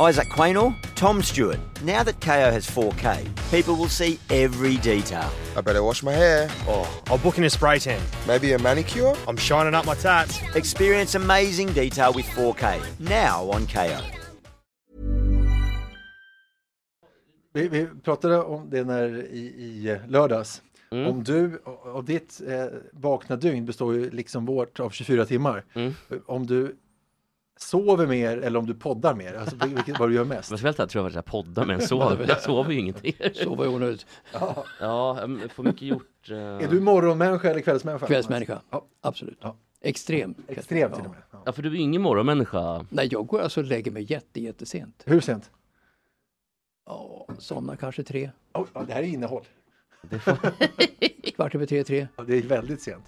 Isaac Quaynor, Tom Stewart. Now that KO has 4K, people will see every detail. I better wash my hair. Oh, I'm booking a spray tan. Maybe a manicure? I'm shining up my tats. Experience amazing detail with 4K. Now on KO. Vi, vi pratade om det när i, i lördags. Mm. Om du och och ditt eh, vakna dygn består ju liksom vårt av 24 timmar. Mm. Om du sover mer eller om du poddar mer, alltså vil- vilket vad du gör mest. Men så tror jag att jag poddar men sover. Jag sover ju ingenting. Sova i onödigt. Ja. Ja, jag får mycket gjort. eh. Är du morgonmänniska eller kvällsmänniska? Kvällsmänniska. Ja. Absolut. Ja. Extrem. Extremt till och med. Ja. Ja, för du är ingen morgonmänniska. Nej, jag går alltså och lägger mig jätte, jättesent. Hur sent? Ja, somnar kanske tre. Oh, det här är innehåll. Kvart över tre, tre. Ja, det är väldigt sent.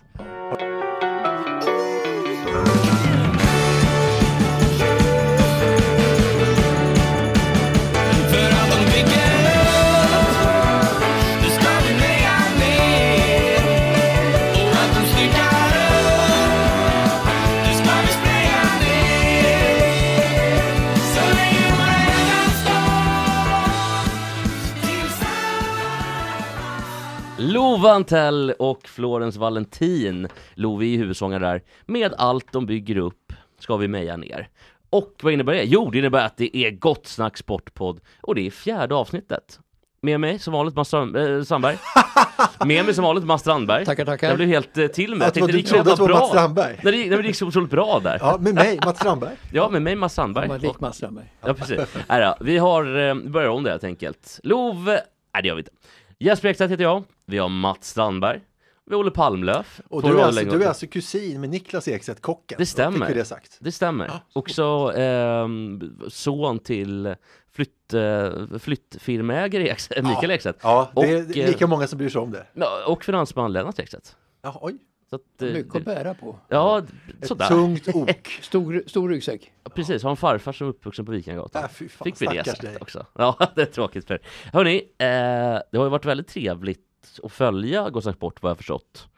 Love Antell och Florence Valentin, Love är huvudsångare där, med allt de bygger upp ska vi meja ner. Och vad innebär det? Jo, det innebär att det är Gott Snack Sportpodd och det är fjärde avsnittet. Med mig som vanligt Mats Strand, äh, Sandberg. Med mig som vanligt Mats Strandberg. Tackar, tackar. Jag blev helt eh, till. Att Jag tänkte det gick så jävla det var bra. Mats Strandberg? Nej, det, nej, men det gick så otroligt bra där. Ja, med mig, Mats Strandberg. Ja, med mig Mats Strandberg. Man lik Mats Strandberg. Ja precis. Här då. Vi har, eh, börjar om det helt enkelt. Love, nej det gör vi inte. Jesper Ekstedt heter jag. Vi har Mats Strandberg. Vi har Olle Palmlöf. Och du är, alltså, du är alltså kusin med Niklas Ekstedt, kocken. Det stämmer. Det sagt. Det stämmer. Också ehm, son till flytt, eh, Ekstedt, Mikael Ekstedt. Ja, det är Och, eh, lika många som bryr sig om det. Och finansman Lennart Ekstedt. Ja, oj. Så att, eh, Mycket att bära på. Ja, Ett sådär. tungt ok. Stor, stor ryggsäck. Ja, Precis, har en farfar som är uppvuxen på Vikingagatan. Äh, fy fan, Fick vi det sagt dig. också. Ja, det är tråkigt för Hörni, eh, det har ju varit väldigt trevligt att följa Snack Sport vad jag förstått.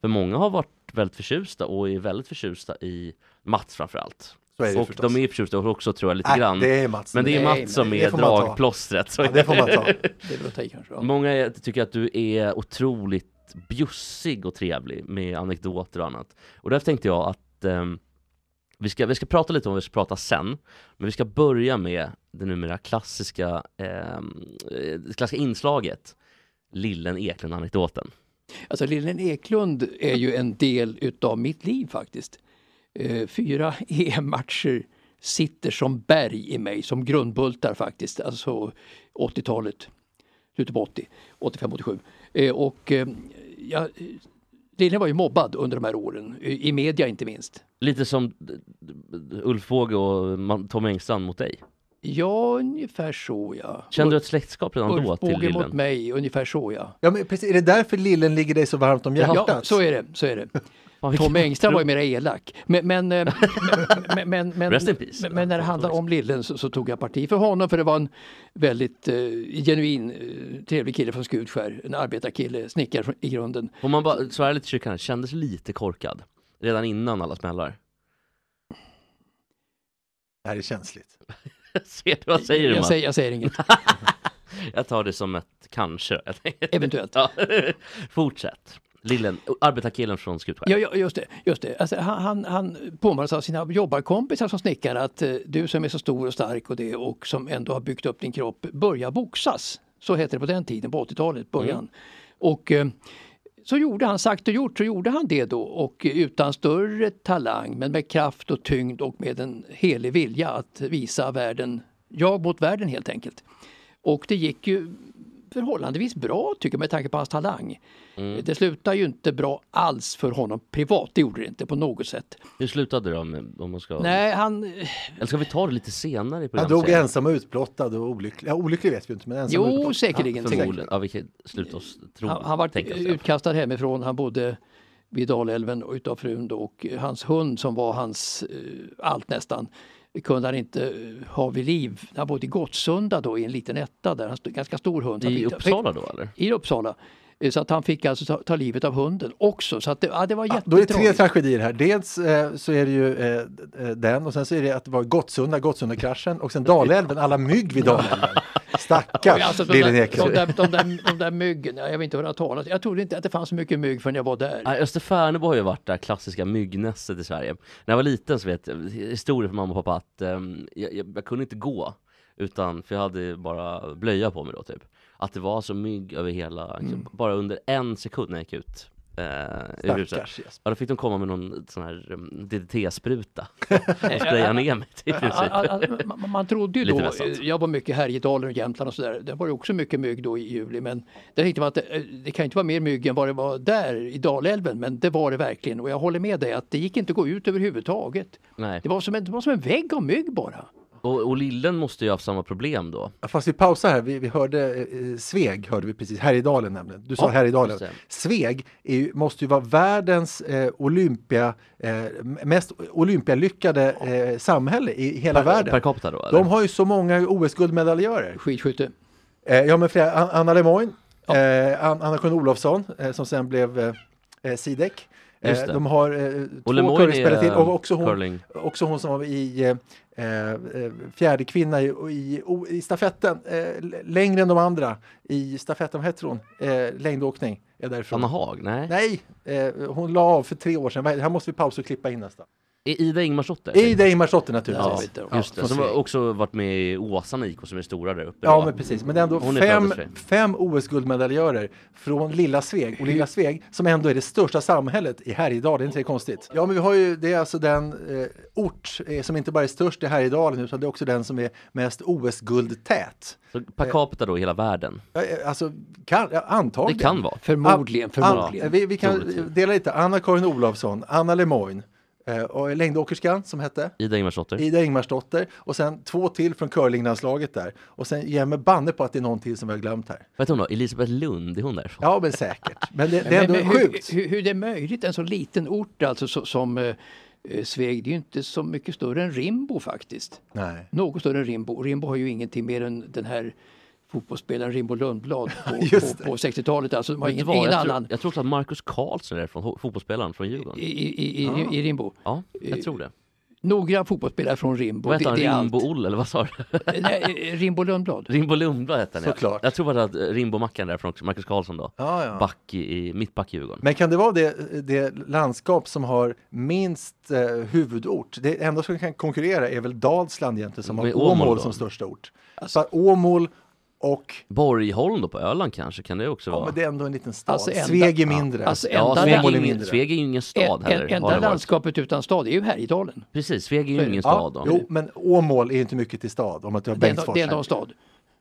För många har varit väldigt förtjusta och är väldigt förtjusta i Mats framförallt. Så är det och förstås. de är förtjusta också tror jag lite Äh, grann. det är Mats. Men det är Nej, Mats som nej, är det får man ta. dragplåstret. Ja, det får man ta. Det ta i kanske. Ja. Många är- tycker att du är otroligt bjussig och trevlig med anekdoter och annat. Och därför tänkte jag att eh, vi, ska, vi ska prata lite om vad vi ska prata sen. Men vi ska börja med det numera klassiska, ehm, eh, det klassiska inslaget Lillen Eklund-anekdoten. Alltså Lillen Eklund är ju en del utav mitt liv faktiskt. Eh, Fyra EM-matcher sitter som berg i mig, som grundbultar faktiskt. Alltså 80-talet, slutet på 80, 85-87. Eh, Och eh, ja, Lillen var ju mobbad under de här åren, i media inte minst. Lite som Ulf Båge och Tom Engstrand mot dig. Ja, ungefär så ja. Kände du ett släktskap redan då Ulf till Båge mot Lillen? mig, ungefär så ja. Ja, men precis. Är det därför Lillen ligger dig så varmt om hjärtat? Ja, så är det. Så är det. Fan, vilken- Tom Engström var ju mera elak. Men, men, eh, men, men, men, när det handlar om Lillen så, så tog jag parti för honom för det var en väldigt eh, genuin, eh, trevlig kille från Skutskär. En arbetarkille, snickare i grunden. Får man bara svära lite kyrkan, kändes lite korkad redan innan alla smällar. Det här är känsligt. Ser du vad säger du jag, säger, jag säger inget. Jag tar det som ett kanske. Eventuellt. Fortsätt. Lillen, arbetarkillen från Skutskär. Ja, ja, just det. Just det. Alltså, han, han, han påminner av sina jobbarkompisar som snickare att eh, du som är så stor och stark och det och som ändå har byggt upp din kropp, börja boxas. Så hette det på den tiden, på 80-talet, början. Mm. Och eh, så gjorde han, sagt och gjort, så gjorde han det då och utan större talang men med kraft och tyngd och med en helig vilja att visa världen, jag mot världen helt enkelt. Och det gick ju förhållandevis bra tycker jag med tanke på hans talang. Mm. Det slutade ju inte bra alls för honom privat, det gjorde det inte på något sätt. Hur slutade det då? Om man ska... Nej, han... Eller ska vi ta det lite senare i Han jag? ensam och utblottad och olycklig. Ja, olycklig vet vi inte, men ensam och Jo, utblottad. säkerligen. Förmodligen. Ja, vi kan sluta oss tro. Han, han var utkastad hemifrån, han bodde vid Dalälven och utav frun då, och hans hund som var hans eh, allt nästan kunde han inte eh, ha vid liv. Han bodde i Gottsunda då i en liten etta där, en ganska stor hund. I fick- Uppsala då eller? I Uppsala. Eh, Så att han fick alltså ta, ta livet av hunden också. Så att det, ja, det var Ja, då är det tre tragedier här. Dels eh, så är det ju eh, eh, den och sen så är det att det var Gottsunda, Gottsunda-kraschen och sen Dalälven, alla mygg vid Dalälven. Stackars Ja, alltså, de, lille där, de, där, de, där, de där myggen, ja, jag vill inte höra talas. Jag trodde inte att det fanns så mycket mygg förrän jag var där. Nej, Österfärnebo har ju varit det klassiska myggnästet i Sverige. När jag var liten så vet jag, historia från mamma och pappa att ehm, jag, jag, jag kunde inte gå utan, för jag hade bara blöja på mig då typ. Att det var så mygg över hela, liksom, bara under en sekund när jag gick ut eh, ur huset. Stackars Jesper. Ja, då fick de komma med någon sån här um, DDT-spruta och spraya ner mig i princip. Man, man trodde ju då, jag var mycket Härjedalen och Jämtland och sådär, det var ju också mycket mygg då i juli men det tänkte man att det, det kan inte vara mer mygg än vad det var där i Dalälven men det var det verkligen och jag håller med dig att det gick inte att gå ut överhuvudtaget. Nej. Det var som en, det var som en vägg av mygg bara. Och, och lillen måste ju ha haft samma problem då. Ja, Fast vi pausar här, vi, vi hörde eh, Sveg, hörde vi precis, Härjedalen nämligen. Du sa Ja, Härjedalen. Sveg är ju, måste ju vara världens eh, Olympia, eh, mest Olympialyckade eh, samhälle i hela världen. Per capita då eller? De har ju så många OS-guldmedaljörer. Skidskytte. Eh, ja, men flera, An- Anna Lemoine, eh, An- Anna-Karin Olofsson eh, som sen blev eh, eh, Sidek. Just Eh, det. de har eh, två curlingspelare till och också hon, curling. också hon som var i eh, fjärde kvinna i, i, i stafetten, längre än de andra i stafetten, vad heter hon? Längdåkning är därifrån. Anna Haag? Nej. Nej, hon la av för tre år sedan. Här måste vi pausa och klippa in nästan. I- Ida Ingmarsdotter? Ida Ingmarsdotter Ja, naturligtvis. just det. Som har också varit med i Åsarna IK som är stora där uppe. Ja, men precis. Men det är ändå Hon är fem, fem OS-guldmedaljörer från lilla Sveg. Och lilla Sveg som ändå är det största samhället i Härjedalen. Det är inte det konstigt? Ja, men vi har ju, det är alltså den eh, ort eh, som inte bara är störst i Härjedalen utan det är också den som är mest OS-guldtät. Så per capita då i hela världen? Ja, eh, Alltså, kan, ja, antagligen. Det kan vara. Förmodligen, An- förmodligen. vi, vi kan dela lite. Anna-Karin Olofsson, Anna Lemoine, eh, och längdåkerskan som hette Ida Ingmarsdotter? Ida Ingmarsdotter och sen två till från curlinglandslaget där. Och sen ger jag mig banne på att det är någon till som vi har glömt här. Vad heter hon då? Elisabeth Lund, är hon därifrån? Ja, men säkert. Men det, det är ändå Men- men sjukt. Hur, hur, hur det är möjligt, en så liten ort alltså så, som eh, eh, Sveg, det är ju inte så mycket större än Rimbo faktiskt. Nej. Något större än Rimbo. Rimbo har ju ingenting mer än den här fotbollsspelaren Rimbo Lundblad på, på, på 60-talet. Alltså, du ingen, ingen jag, annan tror, jag tror också att Marcus Karlsson är ho- fotbollsspelaren från Djurgården. i, i, i, i Rimbo. Ja, jag tror det. Några fotbollsspelare från Rimbo. Vad heter han? Rimbo-Olle, eller vad sa du? Nej, eh, Rimbo Lundblad. Rimbo Lundblad hette han ja. Såklart. Jag tror bara att eh, Rimbo-mackan därifrån också, Marcus Karlsson då. Ja, ja. Back i, i, mittback i Djurgården. Men kan det vara det, det landskap som har minst eh, huvudort? Det enda som kan konkurrera är väl Dalsland egentligen som Med har Åmål som största ort. Så att Åmål och, Borgholm då på Öland kanske, kan det också ja vara? men det är ändå en liten stad. Alltså, enda- Sveg är mindre. Alltså, Ja, Sveg är, ingen, mindre. Sveg är ju ingen stad En, heller. en, enda landskapet utan stad är ju Härjedalen. Precis, Sveg är ju ingen ja, stad då. jo, men Åmål är ju inte mycket till stad om att du har Det är, en- Bengtsfors. det är ändå här. en stad.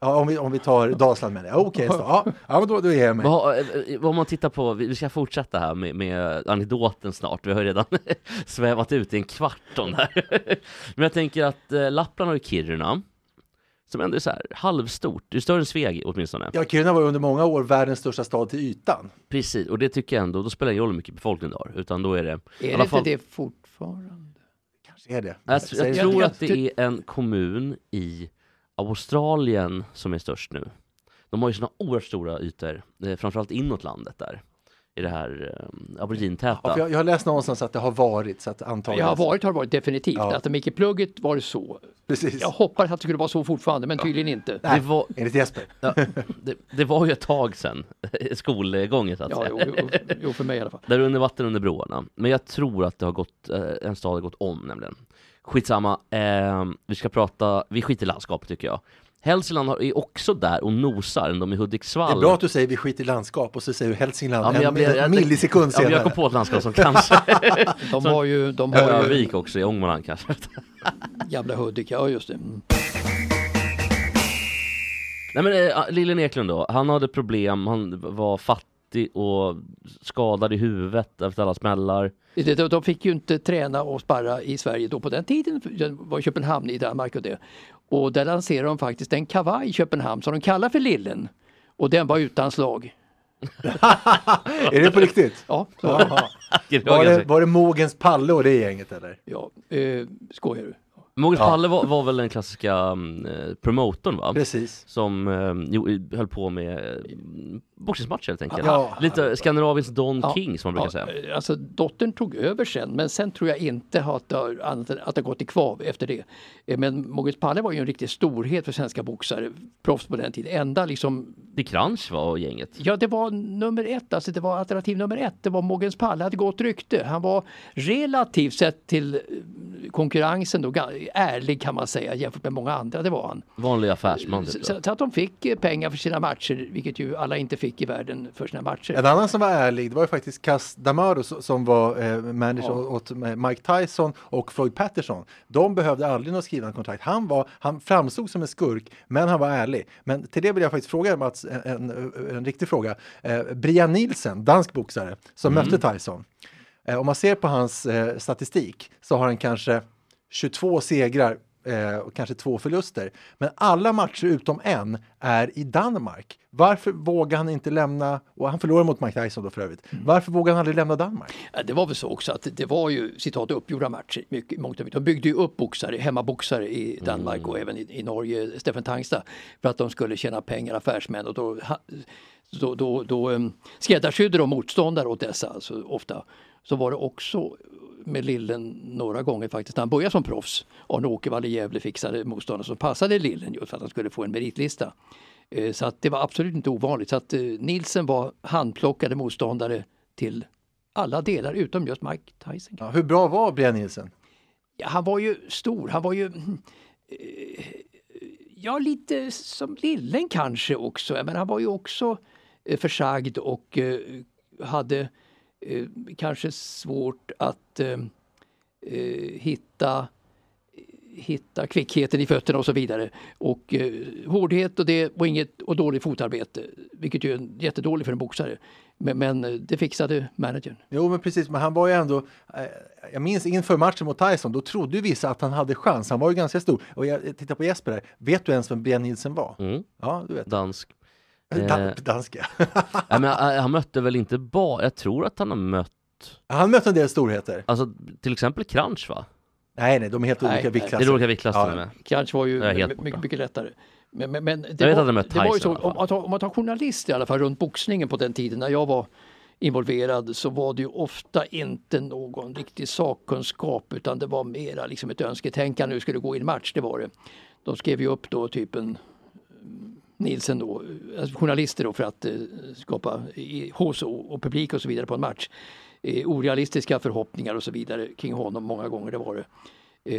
Ja, om vi, om vi tar Dalsland med det. Ja, Okej, så. ja, ja, men då, då ger jag mig. Eh, om man tittar på, vi ska fortsätta här med, med anekdoten snart, vi har redan svävat ut i en kvart om det här. Men jag tänker att eh, Lappland har ju Kiruna, som ändå är så här halvstort, det är större än Sveg åtminstone. Ja, Kiruna var under många år världens största stad till ytan. Precis, och det tycker jag ändå, då spelar det ingen roll hur mycket befolkning du har, utan då är det... Är alla det fall- inte det fortfarande? Kanske är det. Jag, jag det. tror jag- att det är en kommun i Australien som är störst nu. De har ju såna oerhört stora ytor, eh, framförallt inåt landet där. I det här eh, aborigintäta. Ja, jag, jag har läst någonstans att det har varit så att antagligen. Jag har varit, har varit definitivt. Ja. Att Micke Plugget var det så. Precis. Jag hoppas att det skulle vara så fortfarande, men tydligen inte. det, var, Enligt Jesper. ja, det, det var ju ett tag sedan, skolgången så att Ja, säga. jo, jo, jo, för mig i alla fall. Där under vatten under broarna. Men jag tror att det har gått, eh, en stad har gått om nämligen. Skitsamma, eh, vi ska prata, vi skiter i landskapet tycker jag. Hälsingland har- är också där och nosar, än de i Hudiksvall. Det är bra att du säger vi skiter i landskap och så säger du Hälsingland Ja, men en, jag blev- en millisekund Ja, senare. jag kom på ett landskap som kanske... De har ju, de har ju Örnsköldsvik också i Ångermanland kanske. gamla Hudik, ja just det. Mm. Nej men eh, Lillen Eklund då, han hade problem, han var fattig och skadad i huvudet efter alla smällar. De, fick ju inte träna och sparra i Sverige då på den tiden, det var i Köpenhamn i Danmark och det. Och där lanserade de faktiskt en kavaj i Köpenhamn som de kallar för Lillen. Och den var utan slag. Är det på riktigt? Ja, Var, det, ganska- var det Mogens Palle och det gänget eller? ja, eh, skojar du? Mogens Palle var, var väl den klassiska eh, promotorn va? Precis. Som eh, jo, höll på med boxningsmatcher helt enkelt. Ja. Lite Skandinaviens Don Ja. King som man brukar Ja, säga. eh, Alltså dottern tog över sen men sen tror jag inte att det har, att det har gått i kvav efter det. Eh, Men Mogens Palle var ju en riktig storhet för svenska boxare, proffs på den tiden. Enda liksom, Det Crunch var gänget. ja det var nummer ett, alltså det var alternativ nummer ett. Det var Mogens Palle, hade gott rykte. Han var relativt sett till eh, konkurrensen då ärlig kan man säga jämfört med många andra, det var han. Vanlig affärsman. Typ, Så, så att de fick pengar för sina matcher, vilket ju alla inte fick i världen för sina matcher. En annan som var ärlig, det var ju faktiskt Cas Damaro som- var eh, manager Ja. åt Mike Tyson och Floyd Patterson. De behövde aldrig något skrivna kontrakt. Han, var, han framstod som en skurk, men han var ärlig. Men till det vill jag faktiskt fråga Mats, en, en, en riktig fråga. Eh, Brian Nielsen, dansk boxare, som mötte Tyson. Eh, om man ser på hans eh, statistik så har han kanske 22 segrar eh, och kanske två förluster. Men alla matcher utom en är i Danmark. Varför vågar han inte lämna, och han förlorade mot Mike Tyson då för övrigt. Varför vågar han aldrig lämna Danmark? Ja, Det var väl så också att det var ju citat uppgjorda matcher. Mycket, mångt och mycket. De byggde ju upp boxare, hemmaboxare i Danmark och även i, i Norge, Steffen Tangstad, för att de skulle tjäna pengar, affärsmän och då, då, då, då um, skräddarsydde de motståndare åt dessa, alltså ofta. Så var det också med Lillen några gånger faktiskt, när han började som proffs. Arne Åkervall i Gävle fixade motståndare som passade Lillen just för att han skulle få en meritlista. Eh, Så att det var absolut inte ovanligt. Så att eh, Nielsen var handplockade motståndare till alla delar utom just Mike Tyson. Ja, hur bra var Brian Nielsen? Ja, han var ju stor, han var ju eh, ja lite som Lillen kanske också, men han var ju också försagd och hade eh, kanske svårt att eh, eh, hitta hitta kvickheten i fötterna och så vidare. Och eh, hårdhet och det och inget och dåligt fotarbete, vilket ju är jättedåligt för en boxare. Men, men eh, det fixade managern. Jo, men precis, men han var ju ändå, eh, jag minns inför matchen mot Tyson, då trodde ju vissa att han hade chans. Han var ju ganska stor. Och jag tittar på Jesper här, vet du ens vem Brian Nielsen var? Mm. Ja, du vet. Dansk. Dan- Eh. danska. Nej, men, eh, han mötte väl inte bara, jag tror att han har mött, Han mötte en del storheter. alltså till exempel Crunch va? Nej, nej, de är helt Nej, olika. Det viktklasser. är olika viktklasser Ja. med. Crunch var ju mycket, mycket lättare. Men, men, men det, vet var, det var ju så, om man, tar, om man tar journalister i alla fall runt boxningen på den tiden när jag var involverad så var det ju ofta inte någon riktig sakkunskap utan det var mera liksom ett önsketänkande hur det skulle gå i en match, det var det. De skrev ju upp då typen Nielsen då, alltså journalister då för att eh, skapa i, hos och, och publik och så vidare på en match. Eh, orealistiska förhoppningar och så vidare kring honom många gånger, det var det.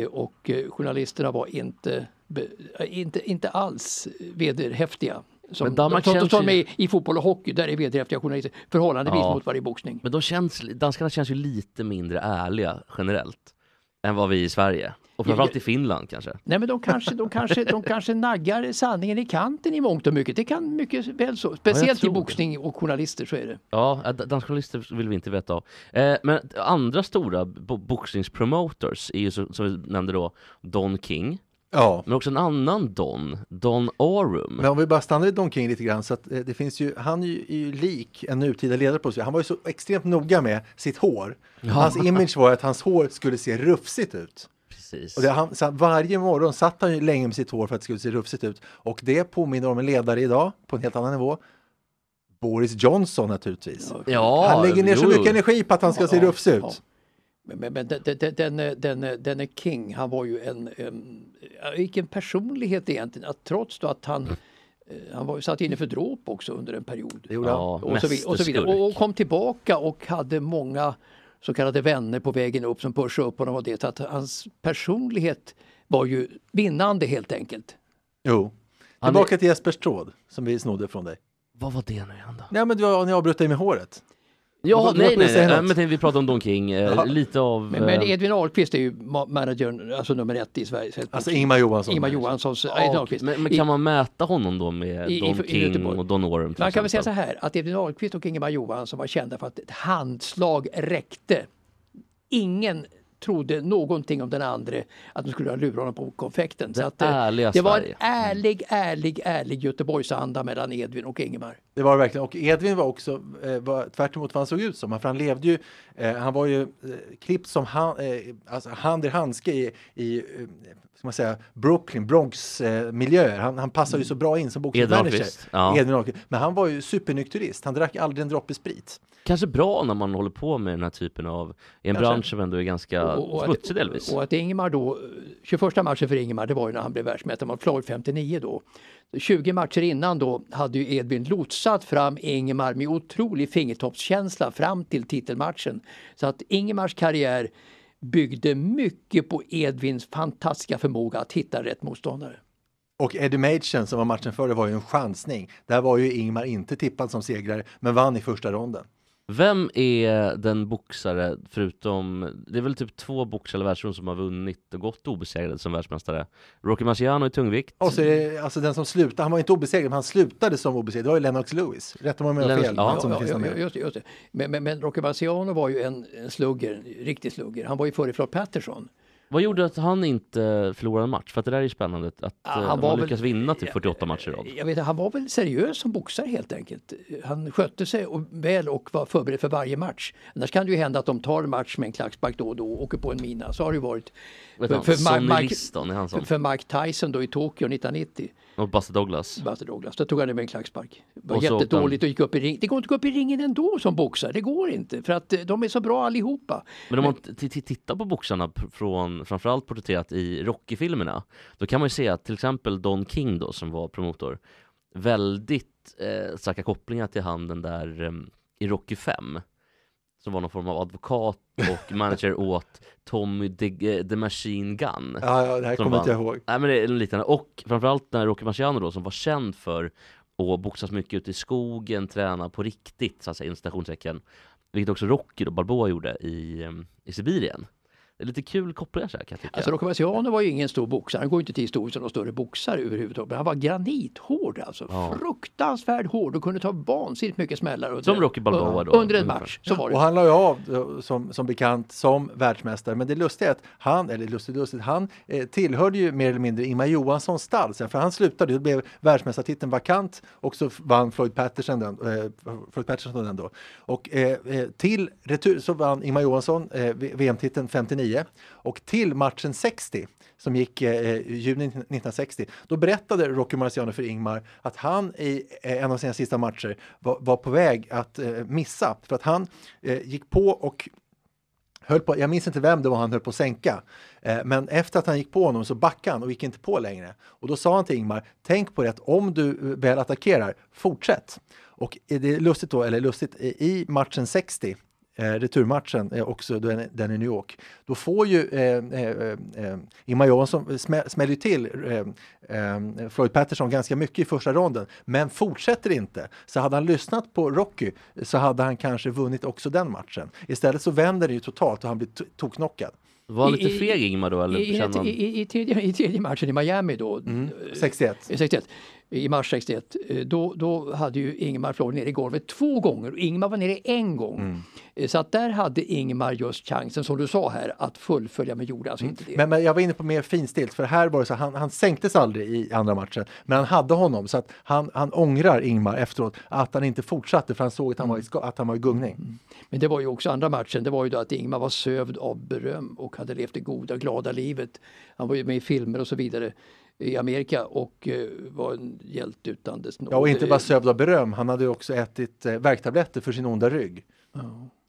Eh, och eh, journalisterna var inte, be, eh, inte, inte alls vederhäftiga. Som, Men Danmark som, känns som ju- med i fotboll och hockey, där är vederhäftiga journalister förhållandevis Ja. mot varje boxning. Men de känns, danskarna känns ju lite mindre ärliga generellt än vad vi i Sverige. Och framförallt i Finland kanske. Nej men de kanske, de, kanske, de kanske naggar sanningen i kanten i mångt och mycket. Det kan mycket väl så. Speciellt i tror det. boxning och journalister så är det. Ja, äh, danska journalister vill vi inte veta av. Eh, men andra stora bo- boxningspromoters är ju som vi nämnde då Don King, Ja. men också en annan Don, Don Arum. Men om vi bara stannar vid Don King lite grann så att eh, det finns ju, han är ju, är ju lik en nutida ledare på sig. Han var ju så extremt noga med sitt hår. Hans image var att hans hår skulle se rufsigt ut. Precis. Och det, han, så varje morgon satt han ju länge med sitt hår för att det skulle se rufsigt ut. Och det påminner om en ledare idag på en helt annan nivå. Boris Johnson naturligtvis. Ja, han lägger ner så jo, mycket jo. energi på att han ska se Ja, rufsig ut. ja. Men, men, men den, den, den, den, den King, han var ju en, en, vilken personlighet egentligen. Att trots då att han, eh, han var ju satt inne för dråp också under en period. Det gjorde han. Ja, och, så, vid- och, så vidare. och kom tillbaka och hade många så kallade vänner på vägen upp som pushade upp honom och det. Så att hans personlighet var ju vinnande helt enkelt. Jo. Är- Tillbaka till Jespers tråd som vi snodde från dig. Vad var det nu igen då? Nej men du ni avbröt dig med håret. Ja, Vad- vad nej, nej, nej, något? men vi pratade om Don King, eh, Jaha. lite av... Men, men eh, Edvin Ahlqvist är ju ma- managern, alltså nummer ett i Sverige. Alltså Ingmar Johansson. Ingmar Johanssons ja, Edvin okej. Ahlqvist. men, men I- kan man mäta honom då med I- i- Don i King Göteborg. och Don Orum till Man kan väl säga så här att Edvin Ahlqvist och Ingemar Johansson var kända för att ett handslag räckte. Ingen trodde någonting om den andra att de skulle ha lurat honom på konfekten. Det att, eh, ärliga det var en Sverige. ärlig, ärlig, ärlig Göteborgsanda mellan Edvin och Ingemar. Det var det verkligen. Och Edvin var också, eh, var, tvärt emot vad han såg ut som, för han levde ju, eh, han var ju eh, klippt som han, eh, alltså hand i handske i, i ska man säga, Brooklyn, Bronx-miljöer. Han, han passar ju så bra in som boxningsmanager. Ja. Edvin. Men han var ju supernykterist. Han drack aldrig en droppe sprit. Kanske bra när man håller på med den här typen av, i en Kanske. bransch som ändå är ganska Och- och att- smutsig delvis. Och att Ingemar då, 21 matchen för Ingemar det var ju när han blev världsmästare mot Floyd 59 då. 20 matcher innan då hade ju Edvin lotsat fram Ingemar med otrolig fingertoppskänsla fram till titelmatchen. Så att Ingemars karriär byggde mycket på Edvins fantastiska förmåga att hitta rätt motståndare. Och Eddie Machen som var matchen före var ju en chansning. Där var ju Ingmar inte tippad som segrare, men vann i första ronden. Vem är den boxare, förutom, det är väl typ två boxare eller världsrum som har vunnit och gått obesegrade som världsmästare? Rocky Marciano i tungvikt. Och så är det alltså den som slutade, han var inte obesegrad, men han slutade som obesegrad. Det var ju Lennox Lewis. Rätta mig om jag har fel. ja, han som Ja, finns ja, just just det. Men, men, men Rocky Marciano var ju en, en slugger, en riktig slugger. Han var ju före Floyd Patterson. Vad gjorde att han inte förlorade en match? För att det där är ju spännande att Ja, han var lyckas väl- vinna till 48 matcher i rad. Jag vet, han var väl seriös som boxare helt enkelt. Han skötte sig och- väl och var förberedd för varje match. Annars kan det ju hända att de tar en match med en klackspark då och då och åker på en mina. Så har det ju varit han, för Sonny Mike- Liston är han för, som. för Mike Tyson då i Tokyo 1990. Och Buster Douglas. Buster Douglas, då tog han det med en klackspark. Det var Och jättedåligt och gick upp i ring. Det går inte att gå upp i ringen ändå som boxare. Det går inte för att eh, de är så bra allihopa. Men om man tittar på boxarna från framförallt porträtterat i Rocky-filmerna Då kan man ju se att till exempel Don King då som var promotor Väldigt eh, starka kopplingar till han den där eh, i Rocky 5 Som var någon form av advokat och manager åt Tommy the, the Machine Gun. Ja, ja, det här kommer inte jag ihåg. Nej men det är liknande, och framförallt när Rocky Marciano då som var känd för att boxas mycket ute i skogen, träna på riktigt så att säga, inom citationstecken. Vilket också Rocky och Balboa gjorde i, em, i Sibirien lite kul kopplingar så här kan jag tycka Alltså Rocky Marciano var ju ingen stor boxare. Han går inte till historien som någon större boxare överhuvudtaget. Men han var granithård alltså. Ja. Fruktansvärt hård och kunde ta vansinnigt mycket smällar. under- Som Rocky Balboa då, Under en match. Så var det. Och han la ju av eh, som, som bekant som världsmästare. Men det lustiga är att han, eller lustigt lustigt, han eh, tillhörde ju mer eller mindre Ingemar Johanssons stall sen. För han slutade, det blev världsmästartiteln vakant och så vann Floyd Patterson den, eh, Floyd Patterson den då. Och eh, eh, till retur så vann Ingemar Johansson eh, VM-titeln 59 och till matchen 60 som gick eh, i juni 1960. Då berättade Rocky Marciano för Ingmar att han i eh, en av sina sista matcher var, var på väg att eh, missa för att han eh, gick på och höll på, jag minns inte vem det var han höll på att sänka, eh, men efter att han gick på honom så backade han och gick inte på längre. Och då sa han till Ingmar, tänk på det att om du eh, väl attackerar, fortsätt. Och är det är lustigt då, eller lustigt, i matchen 60 Eh, returmatchen, eh, också den, den i New York, då får ju eh, eh, eh, Ingemar Johansson smä, smäller till eh, eh, Floyd Patterson ganska mycket i första ronden, men fortsätter inte. Så hade han lyssnat på Rocky så hade han kanske vunnit också den matchen. Istället så vänder det ju totalt och han blir to- toknockad. Var han lite I- i- feg Ingmar då eller I, i, i, i, tredje, I tredje matchen i Miami då, Mm. eh, 61. 61, i mars 61, eh, då, då hade ju Ingemar Floyd nere i golvet två gånger och Ingemar var nere en gång. Mm. Eh, Så att där hade Ingemar just chansen, som du sa här, att fullfölja men gjorde alltså inte det. Men, men jag var inne på mer finstilt, för här var det så han, han sänktes aldrig i andra matchen, men han hade honom så att han, han ångrar Ingmar efteråt att han inte fortsatte för han såg att han var i, ska- att han var i gungning. Men det var ju också andra matchen, det var ju då att Ingmar var sövd av beröm och hade levt det goda, glada livet. Han var ju med i filmer och så vidare i Amerika och eh, var en hjälte utan dess. Ja, och inte bara sövd av beröm, han hade också ätit eh, värktabletter för sin onda rygg.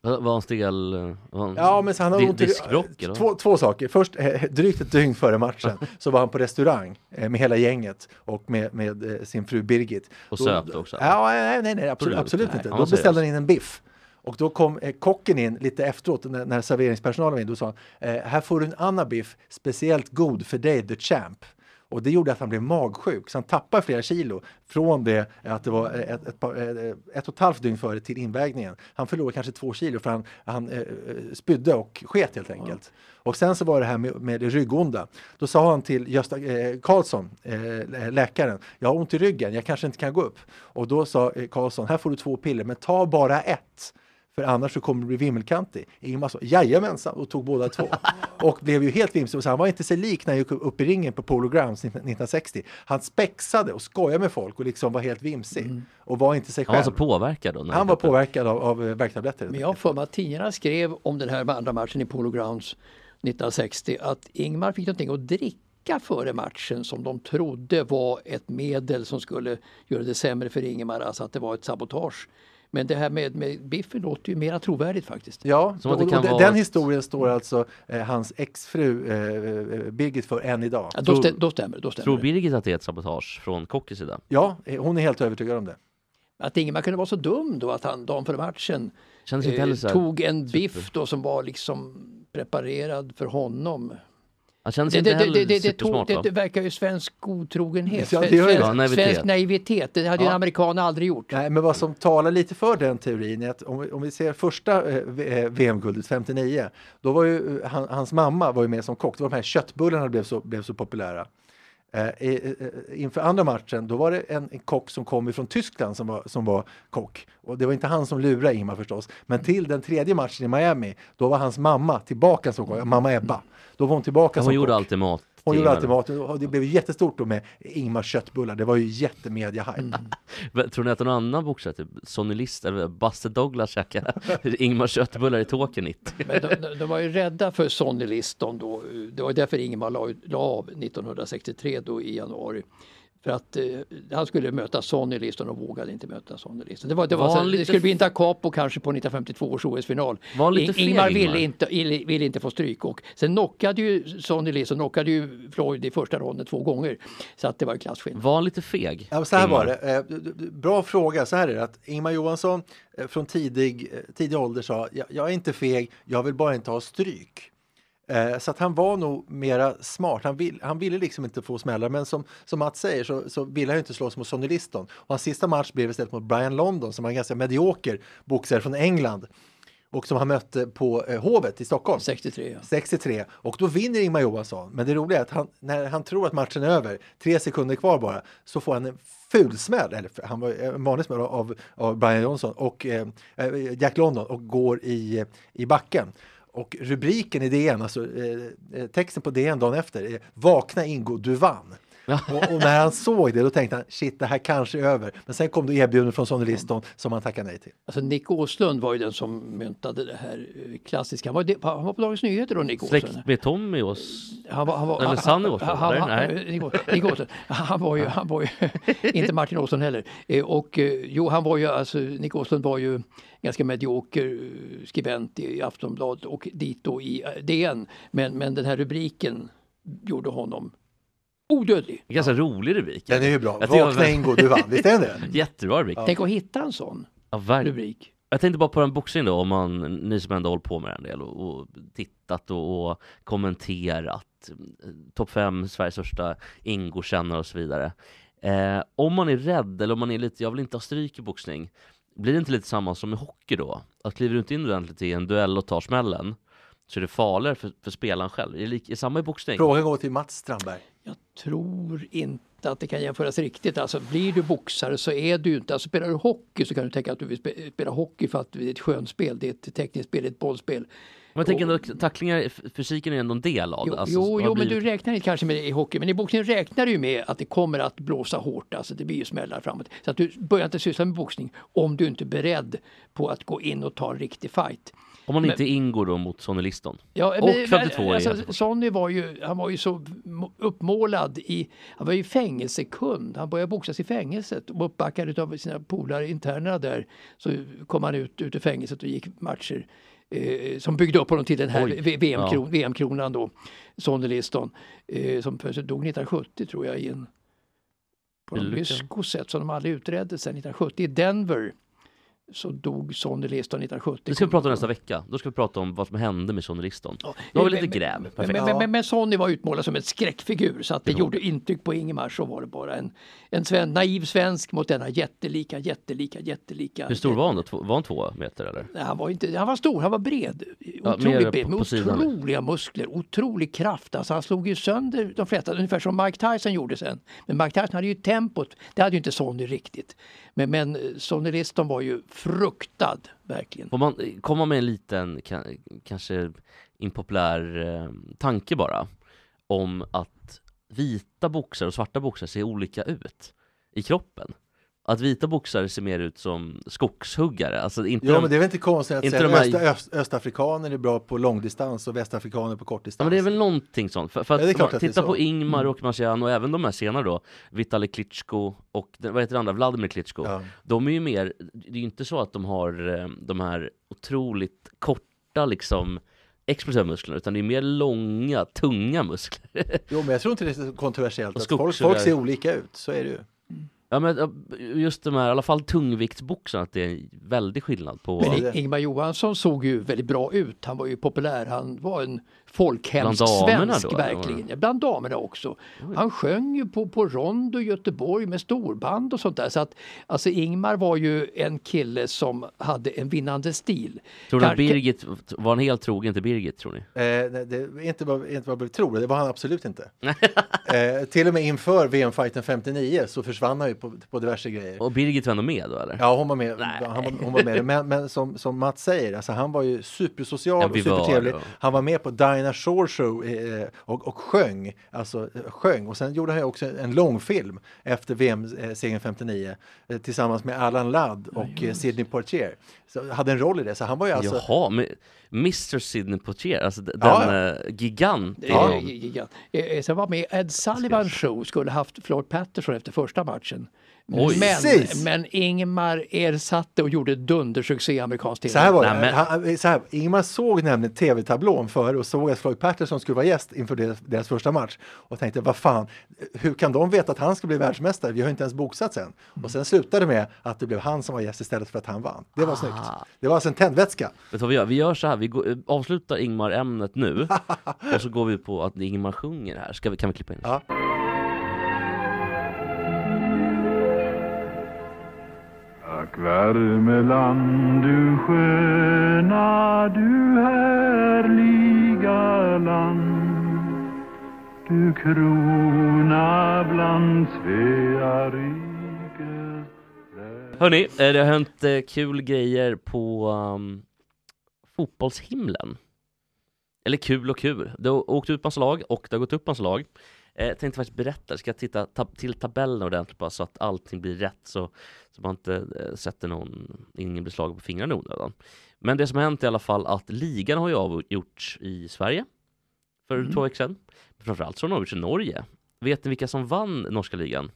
Var var han stel? eh, Var han Ja, men så han har di- ont i- eller? två, två saker. Först, eh, drygt ett dygn före matchen så var han på restaurang eh, med hela gänget och med, med eh, sin fru Birgit. Och Då- söp också? Ja, nej, nej, nej absolut, absolut Nej, inte. Då beställde han in en biff. Och då kom eh, kocken in lite efteråt när, när serveringspersonalen var in. Då sa han, eh, här får du en annan biff, speciellt god för dig, the champ. Och det gjorde att han blev magsjuk, så han tappade flera kilo från det att det var ett, ett, par, eh, ett och ett halvt dygn före till invägningen. Han förlorade kanske två kilo för han, han eh, spydde och sket helt enkelt. Och sen så var det här med, med det ryggonda. Då sa han till Gösta eh, Karlsson, eh, läkaren, jag har ont i ryggen, jag kanske inte kan gå upp. Och då sa eh, Karlsson, här får du två piller, men ta bara ett. För annars så kommer du bli vimmelkantig. Ingmar sa jajamensan och tog båda två. Och blev ju helt vimsig. Han var inte sig lik när han gick upp i ringen på Polo Grounds 1960. Han spexade och skojade med folk och liksom var helt vimsig. Och var inte sig Han var själv. så påverkad då? när han var påverkad av, av eh, värktabletter. Men jag har för mig att tidningarna skrev om den här andra matchen i Polo Grounds 1960 att Ingmar fick någonting att dricka före matchen som de trodde var ett medel som skulle göra det sämre för Ingemar, alltså att det var ett sabotage. Men det här med, med biffen låter ju mera trovärdigt faktiskt. Ja, och, det kan och den- vara historien står alltså eh, hans exfru eh, Birgit för än idag. Ja, då, Tror- stä, då stämmer det. Då stämmer Tror. Birgit att det är ett sabotage från Kockis sida? Ja, eh, hon är helt övertygad om det. Att Ingemar kunde vara så dum då att han dagen före matchen eh, tog en biff då som var liksom preparerad för honom. Han kändes Det, inte det, det, heller det, det, supersmart det, det verkar ju svensk godtrogenhet. Ja, svensk, det. Ja, naivitet. svensk naivitet. Det hade ju Ja. en amerikan aldrig gjort. Nej, men vad som talar lite för den teorin är att om vi, om vi ser första eh, V- eh, VM-guldet 59, då var ju eh, han, hans mamma var ju med som kock. Det var de här köttbullarna blev så, blev så populära. Eh, inför andra matchen, då var det en, en kock som kom ifrån Tyskland som var, som var kock. Och det var inte han som lurade Ingmar förstås. Men till den tredje matchen i Miami, då var hans mamma tillbaka som kock, mamma Ebba. Då var hon tillbaka Hon som gjorde kock. alltid mat. Hon gjorde Ingmar. alltid maten och det blev jättestort då med Ingmars köttbullar. Det var ju jättemediahype. Men Tror ni att någon annan boxare, typ Sonny List eller Buster Douglas käkade Ingmar köttbullar i Tokyo 90? Men de, de, de var ju rädda för Sonny Liston då. Det var därför Ingemar la, la av 1963 då i januari. För att eh, han skulle möta Sonny Liston och vågade inte möta Sonny Liston. Det, var, det, var, Var så, han lite det skulle bli en da capo kanske på 1952 års OS-final. Ingmar Ingmar? ville inte, ville, inte få stryk och sen knockade ju Sonny Liston knockade ju Floyd i första ronden två gånger. Så att det var ju klasskillnad. Var han lite feg? Ja, så här Ingmar? var det. Eh, Bra fråga. Så här är det att Ingmar Johansson eh, från tidig, eh, tidig ålder sa jag, jag är inte feg, jag vill bara inte ha stryk. Eh, Så att han var nog mera smart. Han, vill, han ville liksom inte få smällar. Men som, som Mats säger så, så ville han ju inte slåss mot Sonny Liston. Och hans sista match blev istället mot Brian London som var en ganska medioker boxare från England. Och som han mötte på eh, Hovet i Stockholm. 63 ja. 63 och då vinner Ingmar Johansson. Men det roliga är att han, när han tror att matchen är över, tre sekunder kvar bara, så får han en fulsmäll, eller han var en vanlig smäll av, av Brian Johnson och eh, eh, Jack London och går i, i backen. Och rubriken i DN, alltså eh, eh, texten på DN dagen efter är Vakna Ingo, du vann och, och när han såg det då tänkte han shit det här kanske är över. Men sen kom det erbjudande från Sonny Liston som han tackade nej till. Alltså Nick Åslund var ju den som myntade det här eh, klassiska. Han var, det- han var på Dagens Nyheter då Nick Åslund. Släkt med Tommy och... s- Han var, han var, Eller Sanny Åslund, han-. Nick Åslund. Han var ju, han var ju inte Martin Åslund heller. Eh, Och eh, jo, han var ju, alltså Nick Åslund var ju ganska medioker skribent i Aftonbladet och dit då i DN. Men, men den här rubriken gjorde honom odödlig. Ganska rolig rubrik. Den är ju bra. Vakna Ingo, du vann. Visst är den det? Jättebra rubrik. Tänk att hitta en sån Ja, rubrik. Jag tänkte bara på den boxningen då, om man, ni som ändå hållit på med en del och, och tittat och, och kommenterat. eh, Topp 5, Sveriges största Ingo-kännare och så vidare. Eh, om man är rädd eller om man är lite, jag vill inte ha stryk i boxning. Blir det inte lite samma som i hockey då? Att kliver du inte in ordentligt i en duell och tar smällen så är det farligare för, för spelaren själv. Är det, samma i boxning? Frågan går till Mats Strandberg. Jag tror inte att det kan jämföras riktigt. Alltså blir du boxare så är du inte, alltså spelar du hockey så kan du tänka att du vill spe- spela hockey för att det är ett skönspel, det är ett tekniskt spel, det är ett bollspel. Men jag tänker ändå, tacklingar, fysiken är ändå en del av Jo, det. Alltså, jo, jo men du räknar inte kanske med det i hockey, men i boxning räknar du ju med att det kommer att blåsa hårt, alltså det blir ju smällar framåt. Så att du börjar inte syssla med boxning om du inte är beredd på att gå in och ta en riktig fight. Om man men- inte ingår då mot Sonny Liston. Ja, Och 52 är alltså. Sonny var ju, han var ju så uppmålad i, han var ju fängelsekund. Han började boxas i fängelset och uppbackad av sina polare internerna där. Så kom han ut, ut ur fängelset och gick matcher eh, som byggde upp honom till den här Oj. V- VM-kron, Ja. VM-kronan då, Sonny Liston, eh, som dog 1970 tror jag i en på en Olycka. myskosätt som de aldrig utredde sedan 1970 i Denver. Så dog Sonny Liston 1970. Det ska vi prata om nästa vecka. Då ska vi prata om vad som hände med Sonny Liston. Då har vi lite gräv. Men, Perfekt. men, men, men Sonny var utmålad som en skräckfigur så att det Ja. gjorde intryck på Ingemar så var det bara en, en sven, naiv svensk mot denna jättelika, jättelika, jättelika. Hur stor var han då? Var han två meter eller? Nej, Han var, inte, han var stor, han var bred. Otroligt på- bred, med otroliga muskler, otrolig kraft. Alltså han slog ju sönder de flesta, ungefär som Mike Tyson gjorde sen. Men Mike Tyson hade ju tempot, det hade ju inte Sonny riktigt. Men, men eh, Sonny Liston var ju fruktad, verkligen. Får man eh, komma med en liten, kanske impopulär eh, tanke bara, om att vita boxare och svarta boxare ser olika ut i kroppen. Att vita boxare ser mer ut som skogshuggare, alltså inte Ja, de, men det är väl inte konstigt att inte säga de här- att öst, öst, östafrikaner är bra på långdistans och västafrikaner på kortdistans. Ja men det är väl någonting sånt, för, för att, Ja, man att titta på Ingmar Mm. och Marciano och även de här senare då, Vitali Klitschko och vad heter det andra, Vladimir Klitschko. Ja. De är ju mer, det är ju inte så att de har eh, de här otroligt korta liksom explosiva musklerna, utan det är mer långa, tunga muskler. Jo, men jag tror inte det är så kontroversiellt. Att folk, folk ser olika ut, så är det ju. Ja men just de här, i alla fall tungviktsboxarna, att det är en väldig skillnad på... Men Ingmar Johansson såg ju väldigt bra ut. Han var ju populär. Han var en folkhemsk Bland damerna svensk då, verkligen. Ja, bland damerna också. Han sjöng ju på, på Rondo i Göteborg med storband och sånt där. Så att, alltså Ingmar var ju en kille som hade en vinnande stil. Tror du att Kan- Birgit, var han helt trogen till Birgit tror ni? Eh, nej, det är inte vad, inte vad vi tror, det var han absolut inte. eh, till och med inför VM-fighten 59 så försvann han ju på, på diverse grejer. Och Birgit var ändå med då eller? Ja, hon var med. Han var, hon var med. Men, men som, som Mats säger, alltså, han var ju supersocial Ja, och var supertrevlig. då. Han var med på Dinah Shore Show eh, och, och sjöng. Alltså, eh, sjöng. Och sen gjorde han ju också en långfilm efter VM-segern 59 eh, tillsammans med Alan Ladd och eh, Sidney Poitier. Så hade en roll i det. Så han var ju alltså... Jaha, men Mr Sidney Poitier, alltså den Ja, eh, gigant. Ja. Ja. Eh, Sen var med Ed Sullivan show, skulle haft Floyd Patterson efter första matchen. Oj. men, Precis. men Ingmar ersatte och gjorde dundersuccé i amerikansk tv. Så här var det. Nej, men- Han, så här, Ingmar såg nämligen tv-tablån för och såg att Floyd Patterson skulle vara gäst inför deras, deras första match och tänkte vad fan, hur kan de veta att han ska bli världsmästare? Vi har inte ens boxat sen. Och sen slutade det med att det blev han som var gäst istället för att han vann. Det var snyggt. Det var alltså en tändvätska. Vet du vad vi gör? Vi gör så här, vi går, eh, avslutar Ingmar-ämnet nu och så går vi på att Ingmar sjunger här. Ska vi, kan vi klippa in det? Ja. Tack Värmeland du sköna, du härliga land Du krona bland Svea rikes Hörni, eh, det har hänt eh, kul grejer på um, fotbollshimlen. Eller kul och kul. Det har åkt ut massa lag och det har gått upp massa lag. Eh, jag tänkte faktiskt berätta, ska jag titta tab- till tabellen ordentligt bara så att allting blir rätt så, så man inte eh, sätter någon, ingen blir slagen på fingrarna i onödan. Men det som hänt i alla fall att ligan har ju avgjorts i Sverige för två veckor sedan. Men framförallt så har den avgjorts i Norge. Vet ni vilka som vann norska ligan?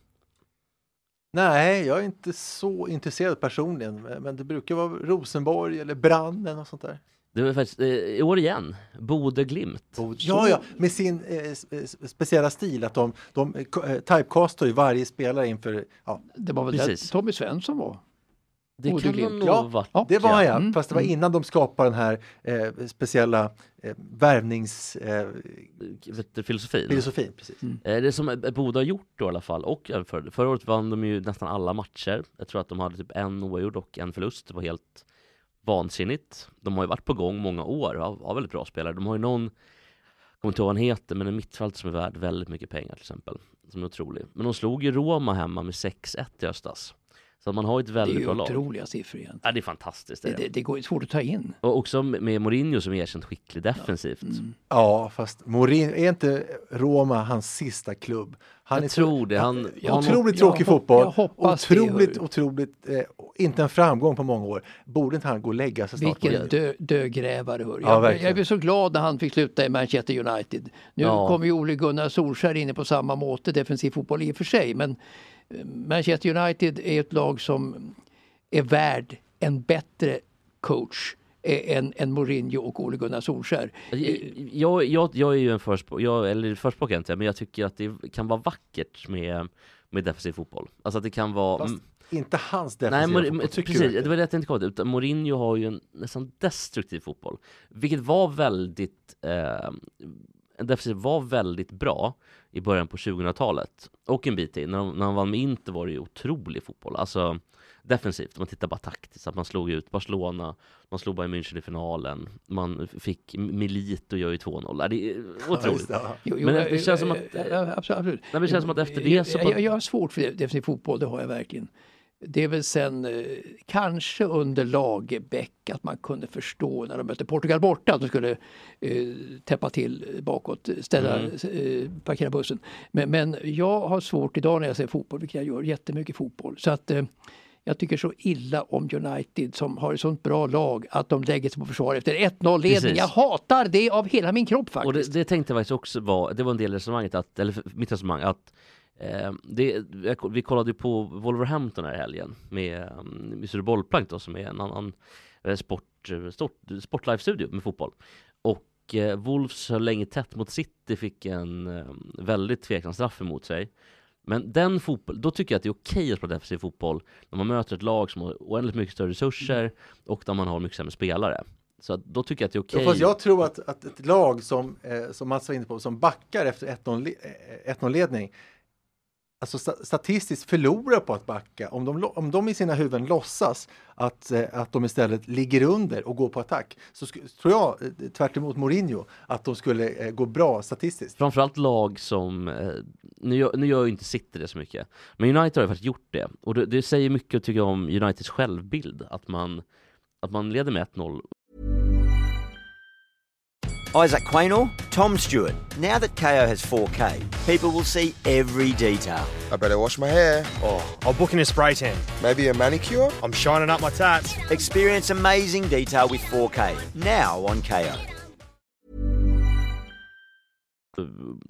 Nej, jag är inte så intresserad personligen, men men det brukar vara Rosenborg eller Brann eller något sånt där. Det var faktiskt eh, i år igen, Bode Glimt. Ja, ja, med sin eh, s- speciella stil att de, de eh, eh, typecastar ju varje spelare inför, ja, Det var väl Precis. där Tommy Svensson var. Det Bode kan Glimt. nog Ja, varit. ja. det var han ja, Mm, fast det var mm. innan de skapade den här eh, speciella eh, värvningsfilosofin. vet du, filosofin. Eh, filosofin, precis. Eh, Det som eh, Boda har gjort då i alla fall, och förra, förra året vann de ju nästan alla matcher. Jag tror att de hade typ en oavgjord och en förlust. Det var helt vansinnigt. De har ju varit på gång många år och har, väldigt bra spelare. De har ju någon, jag kommer inte ihåg vad han heter, men en mittfält som är värd väldigt mycket pengar till exempel. Som är otrolig. Men de slog ju Roma hemma med 6-1 i höstas. Så att man har ju ett Det är väldigt ju bra lag. otroliga siffror egentligen. Ja, det är fantastiskt. Det Det, det. det, går svårt att ta in. Och också med Mourinho som är erkänt skicklig defensivt. Ja, fast Morin, är inte Roma hans sista klubb? Han Jag är så- tror det. Han, Jag han, Otroligt jag tråkig fotboll. jag hoppas det, otroligt, otroligt, eh, inte en framgång på många år. Borde inte han gå och lägga sig snart? Vilken dö, dögrävare. Hör. Ja, Jag, jag blev så glad när han fick sluta i Manchester United. Nu Ja. kommer ju Ole Gunnar Solskjaer inne på samma måte, defensiv fotboll i och för sig. Men Manchester United är ett lag som är värd en bättre coach eh, än, än Mourinho och Ole Gunnar Solskjaer. jag, jag, jag är ju en förspråkare, eller förspråkare inte, men jag tycker att det kan vara vackert med, med defensiv fotboll. Alltså att det kan vara... Fast inte hans Nej, defensiva Mor- fotboll, tycker precis, du det var det jag tänkte komma till. Utan Mourinho har ju en nästan destruktiv fotboll. Vilket var väldigt, eh, defensiv var väldigt bra i början på 2000-talet. Och en bit in. När, de, när han vann med Inter var det ju otrolig fotboll. Alltså defensivt, om man tittar bara taktiskt. Att man slog ut Barcelona, man slog Bayern München i finalen. Man fick Milito gör ju 2-0. Ja, Det är otroligt. det, Men det känns som att- ja, absolut. Nej, det känns som att efter det så- jag har svårt för defensiv fotboll, det har jag verkligen. Det är väl sen eh, kanske under Lagerbäck att man kunde förstå när de mötte Portugal borta att de skulle eh, täppa till bakåt, ställa, eh, parkera bussen. Men, men jag har svårt idag när jag ser fotboll, vilket jag gör jättemycket fotboll. Så att eh, jag tycker så illa om United som har ett sånt bra lag att de lägger sig på försvar efter 1-0 ledning. Jag hatar det av hela min kropp faktiskt. Och det, det tänkte jag faktiskt också var, det var en del resonemanget, att, eller mitt resonemang, att det, jag- vi kollade på Wolverhampton här i helgen med Mr Bollplank då som är en annan eh, sport, eh, stort, sportlive-studio med fotboll. Och eh, Wolves höll länge tätt mot City, fick en eh, väldigt tveksam straff emot sig. Men den fotboll, då tycker jag att det är okej att spela defensiv fotboll när man möter ett lag som har oändligt mycket större resurser och där man har mycket sämre spelare. Så då tycker jag att det är okej. Ja, fast jag tror att, att ett lag som, eh, som Mats var inne på, som backar efter 1-0 le- eh, 1-0-ledning, alltså statistiskt förlorar på att backa. Om de, om de i sina huvuden låtsas att, eh, att de istället ligger under och går på attack, så sk- tror jag, eh, tvärt emot Mourinho, att de skulle eh, gå bra statistiskt. Framförallt lag som, nu gör, nu gör ju inte City det så mycket, men United har ju faktiskt gjort det. Och det, det säger mycket tycker jag om Uniteds självbild, att man, att man leder med 1-0 Isaac Quaynor, Tom Stewart. Now that KO has 4K, people will see every detail. I better wash my hair. Oh, I'll book in a spray tan. Maybe a manicure? I'm shining up my tats. Experience amazing detail with 4K. Now on KO.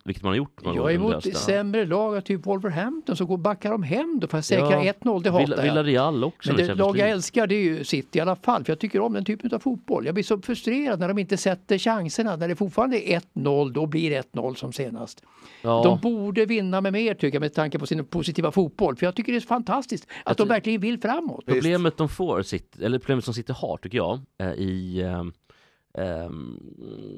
Vilket man har gjort några Jag är emot sämre lag, typ Wolverhampton, så går backar de hem då för att säkra Ja, 1-0. Det hatar Villa- jag. Villarreal också Men det lag jag älskar det är ju City i alla fall, för jag tycker om den typen av fotboll. Jag blir så frustrerad när de inte sätter chanserna. När det fortfarande är 1-0, då blir det 1-0 som senast. Ja. De borde vinna med mer tycker jag med tanke på sin positiva fotboll. För jag tycker det är fantastiskt att de tror- verkligen vill framåt. Problemet de får, sitt, eller problemet som City har tycker jag, eh, i eh,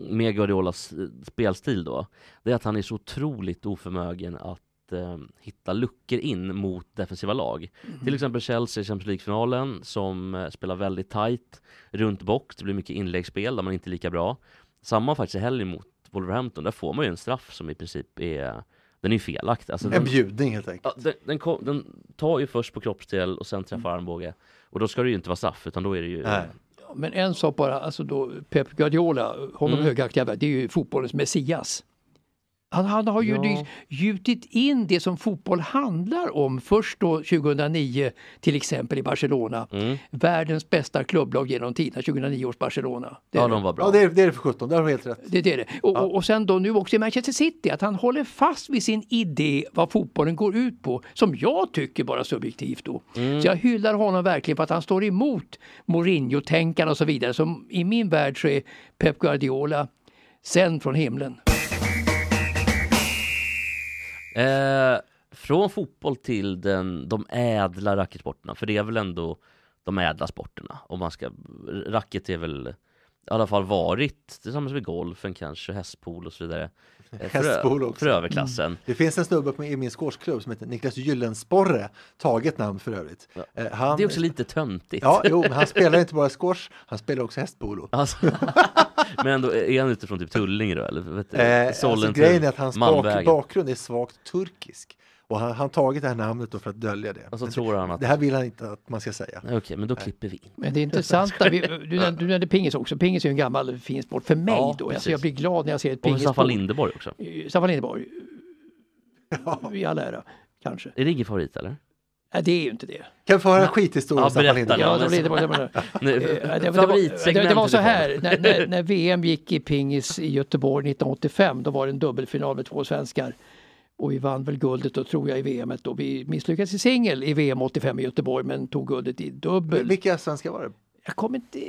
med Guardiolas eh, spelstil då, det är att han är så otroligt oförmögen att eh, hitta luckor in mot defensiva lag. Till exempel Chelsea i Champions League-finalen som eh, spelar väldigt tight runt box, det blir mycket inläggsspel där man inte är lika bra. Samma faktiskt i helgen mot Wolverhampton, där får man ju en straff som i princip är den är ju felaktig. Alltså, En den, bjudning helt enkelt. Ja, den, den, kom, den tar ju först på kroppsdel och sen träffar armbåge. Och då ska det ju inte vara straff utan då är det ju... Nej. Men en sak bara, alltså då Pep Guardiola, honom Mm. högaktiga det är ju fotbollens Messias. Han, han har ju Ja. ja. gjutit in det som fotboll handlar om. Först då 2009 till exempel i Barcelona. Mm. Världens bästa klubblag genom tiderna, 2009 års Barcelona. Det är Ja, de var bra. Ja, det är det, är för 17, där har du helt rätt. Det, det är det. Och, och, och sen då nu också i Manchester City, att han håller fast vid sin idé vad fotbollen går ut på, som jag tycker bara subjektivt då. Mm. Så jag hyllar honom verkligen för att han står emot Mourinho-tänkarna och så vidare. Som i min värld så är Pep Guardiola sänd från himlen. Eh, från fotboll till den, de ädla racketsporterna, för det är väl ändå de ädla sporterna. Om man ska, racket är väl i alla fall varit tillsammans med golfen kanske, hästpolo och så vidare. Eh, för, Hästpolo också. för överklassen. Det finns en snubbe på- i min squashklubb som heter Niklas Gyllensporre, taget namn för övrigt. Eh, Han, Det är också lite töntigt. Ja, jo, men han spelar inte bara squash, han spelar också hästpolo. Alltså, men ändå, är han utifrån typ Tullinge då? Eller vet du, Eh, alltså, grejen är att hans bak, bakgrund är svagt turkisk. Och han har tagit det här namnet då för att dölja det. Och så Men tror han att- Det här vill han inte att man ska säga. Okej, men då klipper vi in. Men det intressanta, vi, du, nämnde- du nämnde pingis också, pingis är ju en gammal fin sport för mig Ja, då. Alltså jag blir glad när jag ser ett Och pingisbord. Staffan Lindeborg också. Eh, Staffan Lindeborg. I all ära, kanske. Är det ingen favorit eller? Nej, det är ju inte det. Kan vi få höra en skithistoria Ja, berätta? Ja, det, det, det, Eh, det, det, det, var, det, var så är här, när, när, när VM gick i pingis i Göteborg 1985, då var det en dubbelfinal med två svenskar. Och vi vann väl guldet då tror jag i VM. Då. Vi misslyckades i singel i VM 85 i Göteborg men tog guldet i dubbel. Vilka svenskar var det? Jag kommer inte...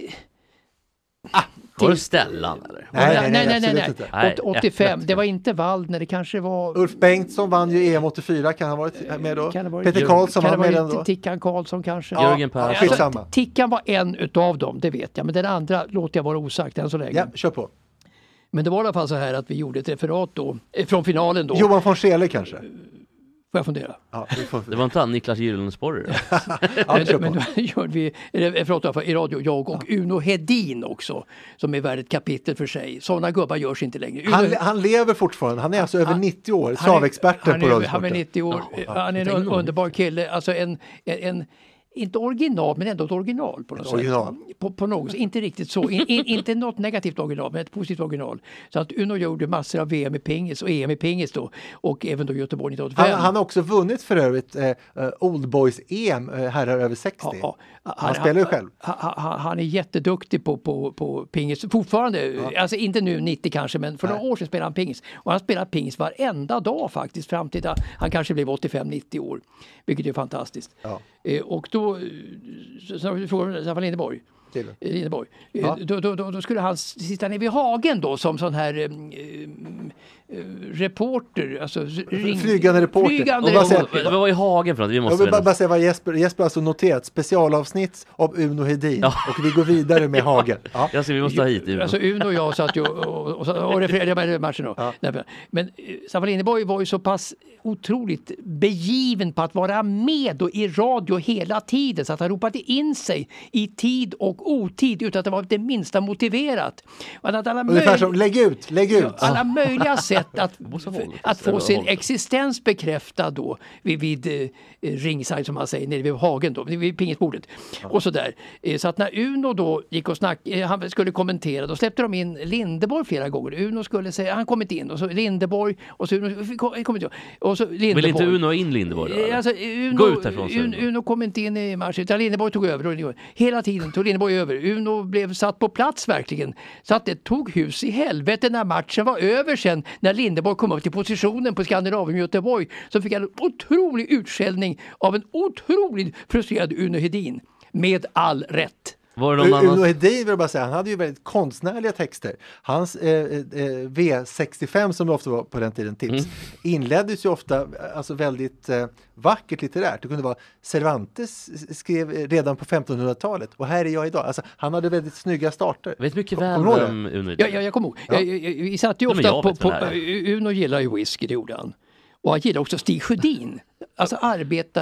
Var det Stellan eller? Nej, nej, nej, nej, nej, nej. Nej, Åt- 85, äpplet. det var inte Waldner, det kanske var... Ulf Bengtsson vann ju EM 84, kan han ha varit med då? Kan vara- Peter Karlsson vann med vara den då? Tickan Karlsson kanske? Ja, Jörgen Persson. Skitsamma. Tickan var en utav dem, det vet jag. Men den andra låter jag vara osagt än så länge. Ja, kör på. Men det var i alla fall så här att vi gjorde ett referat då, eh, från finalen då. Johan von Scheele kanske? Får jag fundera? Ja, vi får... Det var inte han Niklas Gyllensporre ja, Men då gjorde vi referat i radio, jag och Uno Hedin också, som är värd ett kapitel för sig. Sådana gubbar görs inte längre. Uno, Han, han lever fortfarande, han är alltså över 90 år, han travexperten han på är- Radiosporten. Han är 90 år, han är en un, underbar kille, alltså en, en, en inte original, men ändå ett original på något sätt. original. På, på något. Inte riktigt så, in, in, inte något negativt original, men ett positivt original. Så att Uno gjorde massor av VM i pingis och EM i pingis då och även då Göteborg 1985. Han, han har också vunnit för övrigt eh, eh, Old Boys EM, eh, herrar över 60. Ja, ja. Han spelar ju själv. Han, han, han är jätteduktig på, på, på pingis fortfarande. Alltså inte nu 90 kanske, men för några år sedan spelade han pingis. Och han spelar pingis varenda dag faktiskt fram till att han kanske blev 85-90 år. Vilket är fantastiskt. Ja. Eh, och då, så, så, så frågar du Staffan Lindeborg. Till. Eh, Lindeborg. Eh, Ja. Då, då, då, då skulle han sitta nere vid hagen då som sån här eh, eh, reporter. Alltså, ring, Flygande reporter. Flygande Och reporter. Vad var i hagen för något? Vi Jag måste vill bara, säga vad Jesper, Jesper har alltså noterat, specialavsnitt av Uno Hedin och vi går vidare med Hagen. Ja. Jag ser, vi måste ha hit Uno. Alltså Uno och jag satt ju och, och, och, och refererade med matchen då. Nej, Men eh, Staffan Lindeborg var ju så pass otroligt begiven på att vara med då i radio hela tiden så att han ropade in sig i tid och otid utan att det var det minsta motiverat. Hade alla Ungefär som, lägg ut, lägg ut. alla möjliga sätt att, att få sin existens bekräftad då vid, vid eh, ringside som man säger, nere vid hagen då, vid pingisbordet. Och sådär. Eh, Så att när Uno då gick och snack, eh, han skulle kommentera, då släppte de in Lindeborg flera gånger. Uno skulle säga, han kom inte in och så Lindeborg och så Uno kom, kom inte in. Och så Lindeborg. Vill inte Uno in Lindeborg då? Eh? Alltså, Uno, Gå ut härifrån, Uno. Uno kom inte in i matchen, utan Lindeborg tog över. Hela tiden tog Lindeborg över. Uno blev satt på plats verkligen. Så att det tog hus i helvete när matchen var över sen. När Lindeborg kom upp till positionen på Skandinavien i Göteborg så fick han en otrolig utskällning av en otroligt frustrerad Uno Hedin. Med all rätt. Var det någon Uno annan? Hedin vill jag bara säga, han hade ju väldigt konstnärliga texter. Hans eh, eh, V65 som det ofta var på den tiden, tips, Mm. inleddes ju ofta eh, alltså väldigt eh, vackert litterärt. Det kunde vara Cervantes skrev eh, redan på 1500-talet och här är jag idag. Alltså, han hade väldigt snygga starter. Jag vet mycket väl vem Uno. Ja, ja, jag kommer ihåg. Jag, jag, jag, vi satt ju Ja, ofta på, på, här Uno gillar ju whisky, det gjorde han. Och han gillar också Stig Sjödin, alltså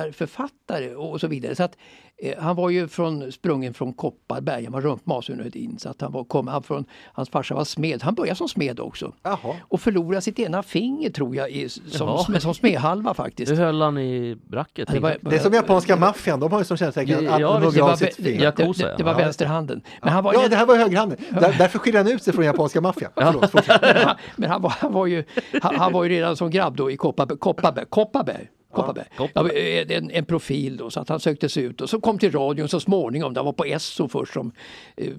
arbetarförfattare och så vidare. Så att, eh, han var ju från, sprungen från Kopparberg, han var rumpmas Uno Hedin. Så att han var, kom han från, hans farsa var smed, han började som smed också. Jaha. Och förlorade sitt ena finger tror jag i, som, Jaha. som, som smedhalva faktiskt. Hur höll han i bracket? Det var- Det är som japanska maffian, de har ju som kännetecken att Ja, det hugger var, av sitt det, finger. det, det, det var ja. vänsterhanden. Men han var Ja, det här var högerhanden. Där, därför skiljer han ut sig från japanska maffian. Förlåt. Men han var, han, var ju, han, han var ju redan som grabb då i Kopparberg. Kopparberg, Kopparberg. Kopparberg. Kopparberg. Ja, en, en profil då, så att han sökte sig ut och så kom till radion så småningom. Han var på Esso först som, eh,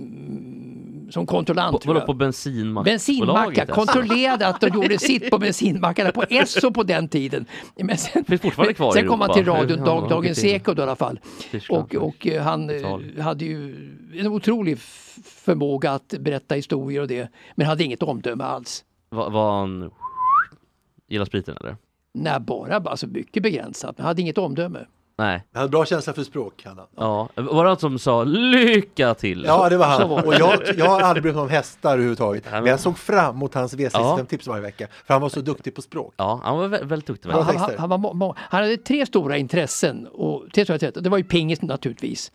som kontrollant. På, vadå på bensinmack? Bensinmacka, bolaget, alltså? kontrollerade att de gjorde sitt på bensinmackarna på Esso på den tiden. Men sen, Finns fortfarande kvar sen kom han till radion, Ja, dag, ja, Dagens. Eko då, i alla fall. Och, och eh, han eh, Italien. hade ju en otrolig förmåga att berätta historier och det. Men hade inget omdöme alls. Var, var han... Gillar spriten eller? Nej, bara alltså mycket begränsat. Men hade inget omdöme. Nej. Han hade bra känsla för språk. Han. Ja. Var det han som sa lycka till? Ja, det var han. Och jag, jag har aldrig brytt mig om hästar överhuvudtaget. men- jag såg fram emot hans Ja. V65-tips varje vecka. För han var så duktig på språk. Ja, han var vä- väldigt duktig. Han, han, texter. han, var han hade tre stora intressen. Och, tre stora intressen. Det var ju pingis naturligtvis.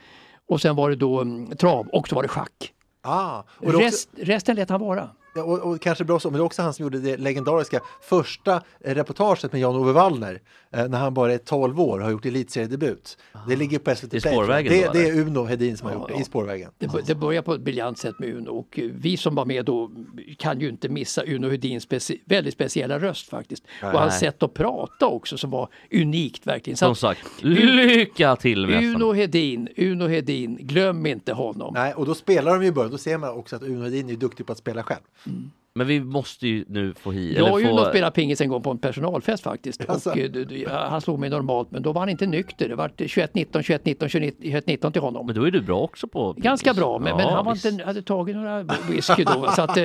Och sen var det då mm, trav och så var det schack. Ah, och, det är också, Rest, resten lät han vara. Ja, och, och kanske bra så, men det är också han som gjorde det legendariska första reportaget med Jan-Ove Wallner eh, när han bara är 12 år och har gjort elitserien-debut. Det ligger på SVT I Play. spårvägen det, det är? Uno Hedin som har gjort det, i spårvägen. Det, det börjar på ett briljant sätt med Uno och eh, vi som var med då kan ju inte missa Uno Hedins speci- väldigt speciella röst faktiskt. Och hans Nej. sätt att prata också som var unikt verkligen. Så Som sagt, lycka till med Uno Hedin, Uno Hedin, glöm inte honom. Nej, och då spelar de ju i början, då ser man också att Uno Hedin är duktig på att spela själv. Mm. Men vi måste ju nu få hit... Jag eller Uno få... spelade pingis en gång på en personalfest faktiskt. Alltså. Och, eh, du- du- han slog mig normalt men då var han inte nykter. Det var 21-19, 21-19, 21-19 till honom. Men då är du bra också på... Ganska pingis. bör, men, Ja, men han var inte, hade tagit några whisky då. Så att, eh,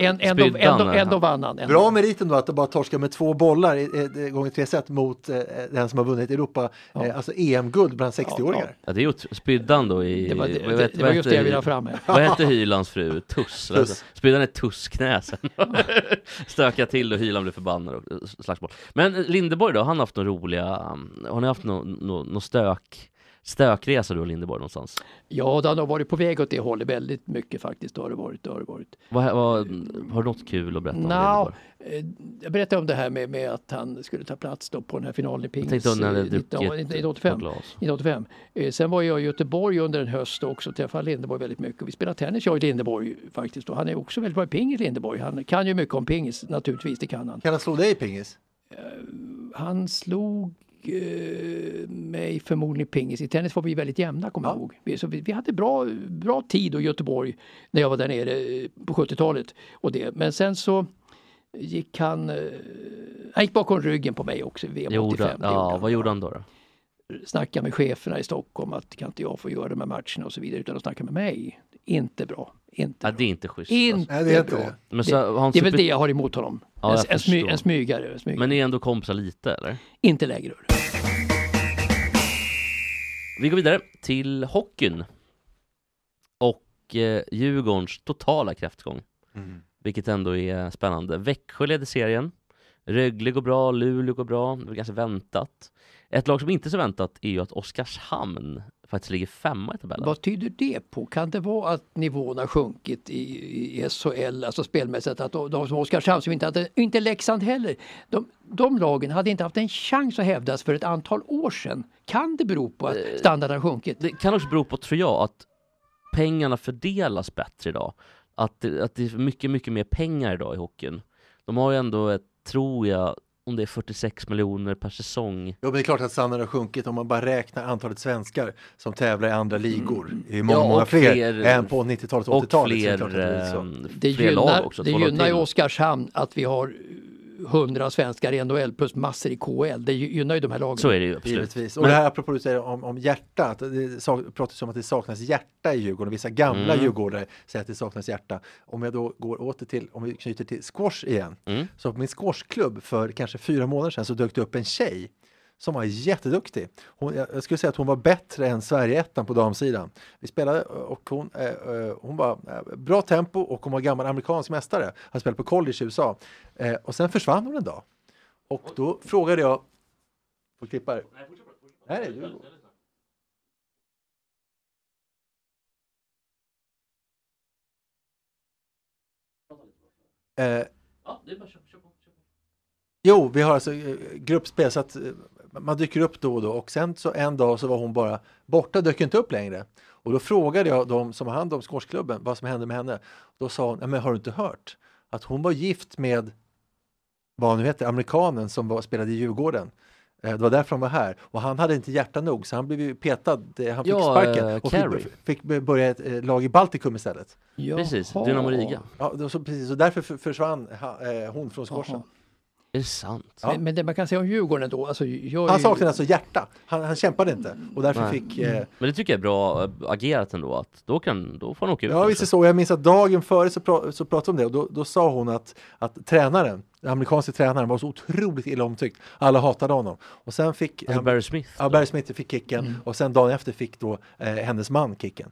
en, ändå, ändå, ändå vann han. Bra meriten då att det bara torska med två bollar i- eh, gånger tre set mot eh, den som har vunnit Europa, eh, alltså EM-guld bland 60-åringar. Ja, det är ju han då i... Det var, det, vad det, vet- det vad var just det jag heter- ville ha fram. Vad hette Hylands fru? Tuss? Tuss. Spydde han ett tussknäsen? Stöka till och Hyland blev förbannad och eh, slagsmål. Men Lindeborg då, han har haft några roliga... Um, har ni haft något no, no stök? Stökresa du och Lindeborg någonstans? Ja, den har varit på väg åt det hållet väldigt mycket faktiskt. Har det varit. Det har, det varit. Vad, vad, har du något kul att berätta om Nå, Lindeborg? eh, jag berättade om det här med, med att han skulle ta plats då på den här finalen i pingis. Jag tänkte eh, druckit 1985. på glas. 1985. Eh, Sen var jag i Göteborg under en höst också och träffade Lindeborg väldigt mycket. Vi spelade tennis jag och Lindeborg faktiskt och han är också väldigt bra i pingis Lindeborg. Han kan ju mycket om pingis naturligtvis, det kan han. Kan han slå dig i pingis? Han slog eh, mig förmodligen i pingis. I tennis var vi väldigt jämna kommer jag Ja. ihåg. Vi, så vi, vi hade bra, bra tid i Göteborg när jag var där nere eh, på 70-talet. Och det. Men sen så gick han, eh, han gick bakom ryggen på mig också i VM 85. Gjorde, Det gjorde ja, vad gjorde han då? då? Snacka med cheferna i Stockholm att kan inte jag få göra de här matcherna och så vidare utan att snacka med mig. Inte bra. Inte Ja, det är inte schysst. Inte alltså. Nej, det är inte bra. det. Men så han Det är väl det jag har emot honom. Ja, en, jag en, smy, en smygare. En smygare. Men ni är ändå kompisar lite eller? Inte lägre. hörru. Vi går vidare till hockeyn. Och eh, Djurgårdens totala kräftgång. Vilket ändå är spännande. Växjö leder serien. Rögle går bra, Luleå går bra. Det var ganska väntat. Ett lag som inte är så väntat är ju att Oskarshamn faktiskt ligger femma i tabellen. Vad tyder det på? Kan det vara att nivån har sjunkit i, i SHL, alltså spelmässigt? Att de, de som Oskarshamn, som inte hade, inte Leksand heller, de, de lagen hade inte haft en chans att hävdas för ett antal år sedan. Kan det bero på att standarden har sjunkit? Det kan också bero på, tror jag, att pengarna fördelas bättre idag. Att, att det är mycket, mycket mer pengar idag i hockeyn. De har ju ändå, ett, tror jag, om det är 46 miljoner per säsong. Jo, men det är klart att standarden har sjunkit om man bara räknar antalet svenskar som tävlar i andra ligor. Det är många, Ja, många och fler, fler- än på 90-talet och Och 80-talet. så det är fler, det eh, Det fler gynnar, lag också. det gynnar ju. Oskarshamn att vi har 100 svenskar i NHL plus massor i KL. Det gynnar ju de här lagen. Så är det ju absolut. Givetvis. Och Men- det här apropå du säger om, om hjärta, att det sak- pratas om att det saknas hjärta i Djurgården. Vissa gamla Mm. djurgårdare säger att det saknas hjärta. Om jag då går åter till, om vi knyter till squash igen. Mm. Så på min squashklubb för kanske fyra månader sedan så dök det upp en tjej som var jätteduktig. Hon, jag skulle säga att hon var bättre än Sverige-ettan på damsidan. Vi spelade och hon, eh, eh, hon var eh, bra tempo och hon var gammal amerikansk mästare. Hade spelat på college i USA. Eh, och sen försvann hon en dag. Och då frågade jag, får klippa här. Nej, du. Eh, jo, vi har alltså eh, gruppspel så att eh, man dyker upp då och då och sen så en dag så var hon bara borta, dök inte upp längre. Och då frågade jag de som har hand om squashklubben vad som hände med henne. Då sa hon, "Ja, men har du inte hört att hon var gift med vad han nu heter, amerikanen som var, spelade i Djurgården. Eh, Det var därför han var här och han hade inte hjärta nog så han blev ju petad, han fick Ja, sparken och Carey. fick, fick börja ett eh, lag i Baltikum istället. Precis, Jaha. Dynamo Riga. Ja, så, precis, och därför för- försvann eh, hon från squashen. Är det sant? Ja. Men, men det man kan säga om Djurgården då, alltså jag Han ju- saknade alltså hjärta, han, han kämpade inte och därför Nej. fick eh, Men det tycker jag är bra äh, agerat ändå, att då, kan, då får han åka ut. Ja visst är så, jag minns att dagen före så, pra, så pratade om det och då, då sa hon att, att tränaren, den amerikanska tränaren var så otroligt illa omtyckt. Alla hatade honom. Och sen fick Alltså Barry Smith. ja. Barry Smith fick kicken och sen dagen efter fick då eh, hennes man kicken.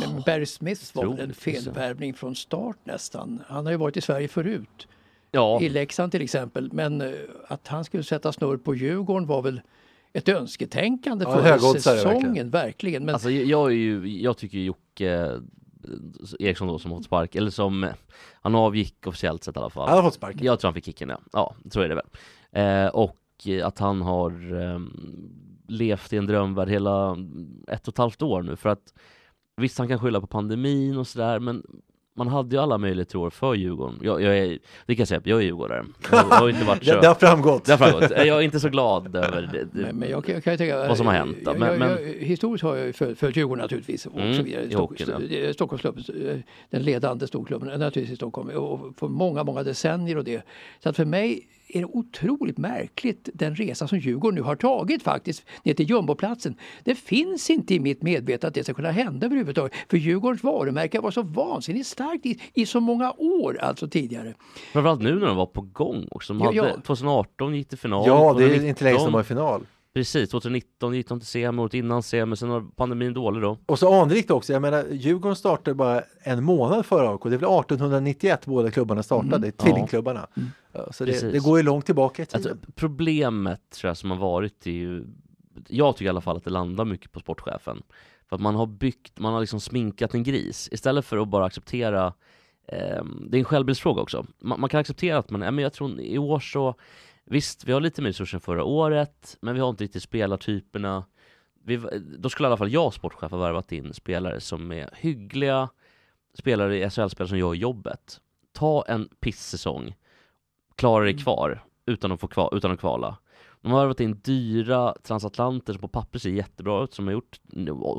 Men Barry Smith var väl en felvärvning från start nästan. Han har ju varit i Sverige förut. Ja, I Leksand till exempel. Men eh, att han skulle sätta snurr på Djurgården var väl ett önsketänkande Ja, för säsongen. Verkligen. Men alltså jag, ju, jag tycker Jocke eh, Eriksson då som fått spark, eller som, han avgick officiellt sett i alla fall. Han har fått sparken. Jag tror han fick kicken ja, ja så är det väl. Eh, och att han har eh, levt i en drömvärld hela ett och ett halvt år nu för att visst han kan skylla på pandemin och sådär men man hade ju alla möjligheter år för Djurgården. Jag, jag är, det kan jag säga, jag är djurgårdare. Jag har inte varit så... Det, det har framgått. Det har framgått. Jag är inte så glad över det. det. Men, men jag kan, kan tänka, Vad som har hänt Jag, men- men- jag, historiskt har jag ju följt, följt Djurgården naturligtvis. Och Mm, så vidare. i Stock, Stockholmsklubben, eh, den ledande storklubben naturligtvis i Stockholm. Och för många, många decennier och det. Så att för mig är det otroligt märkligt den resa som Djurgården nu har tagit faktiskt ner till jumboplatsen. Det finns inte i mitt medvetande att det ska kunna hända överhuvudtaget. För Djurgårdens varumärke var så vansinnigt starkt i, i så många år alltså tidigare. Framförallt nu när de var på gång också. De Ja, hade, ja. 2018 gick till final. Ja, det är 2019 inte länge sedan de var i final. Precis, 2019 gick de till semi, året innan semi, sen var pandemin dålig då. Och så anrikt också, jag menar Djurgården startade bara en månad före AIK. Det är väl 1891 båda klubbarna startade, tvillingklubbarna. Ja, Så det, det går ju långt tillbaka i tiden. Alltså, problemet tror jag som har varit är ju jag tycker i alla fall att det landar mycket på sportchefen. För att man har byggt, man har liksom sminkat en gris istället för att bara acceptera eh, Det är en självbildsfråga också. Man, man kan acceptera att man, ja, men jag tror i år så Visst, vi har lite mer resurser än förra året, men vi har inte riktigt spelartyperna. Vi, då skulle i alla fall jag, sportchef, ha värvat in spelare som är hyggliga spelare i SHL-spel som gör jobbet. Ta en pissäsong, klara dig kvar utan att, få kval, utan att kvala. De har värvat in dyra transatlanter som på papper ser jättebra ut, som har gjort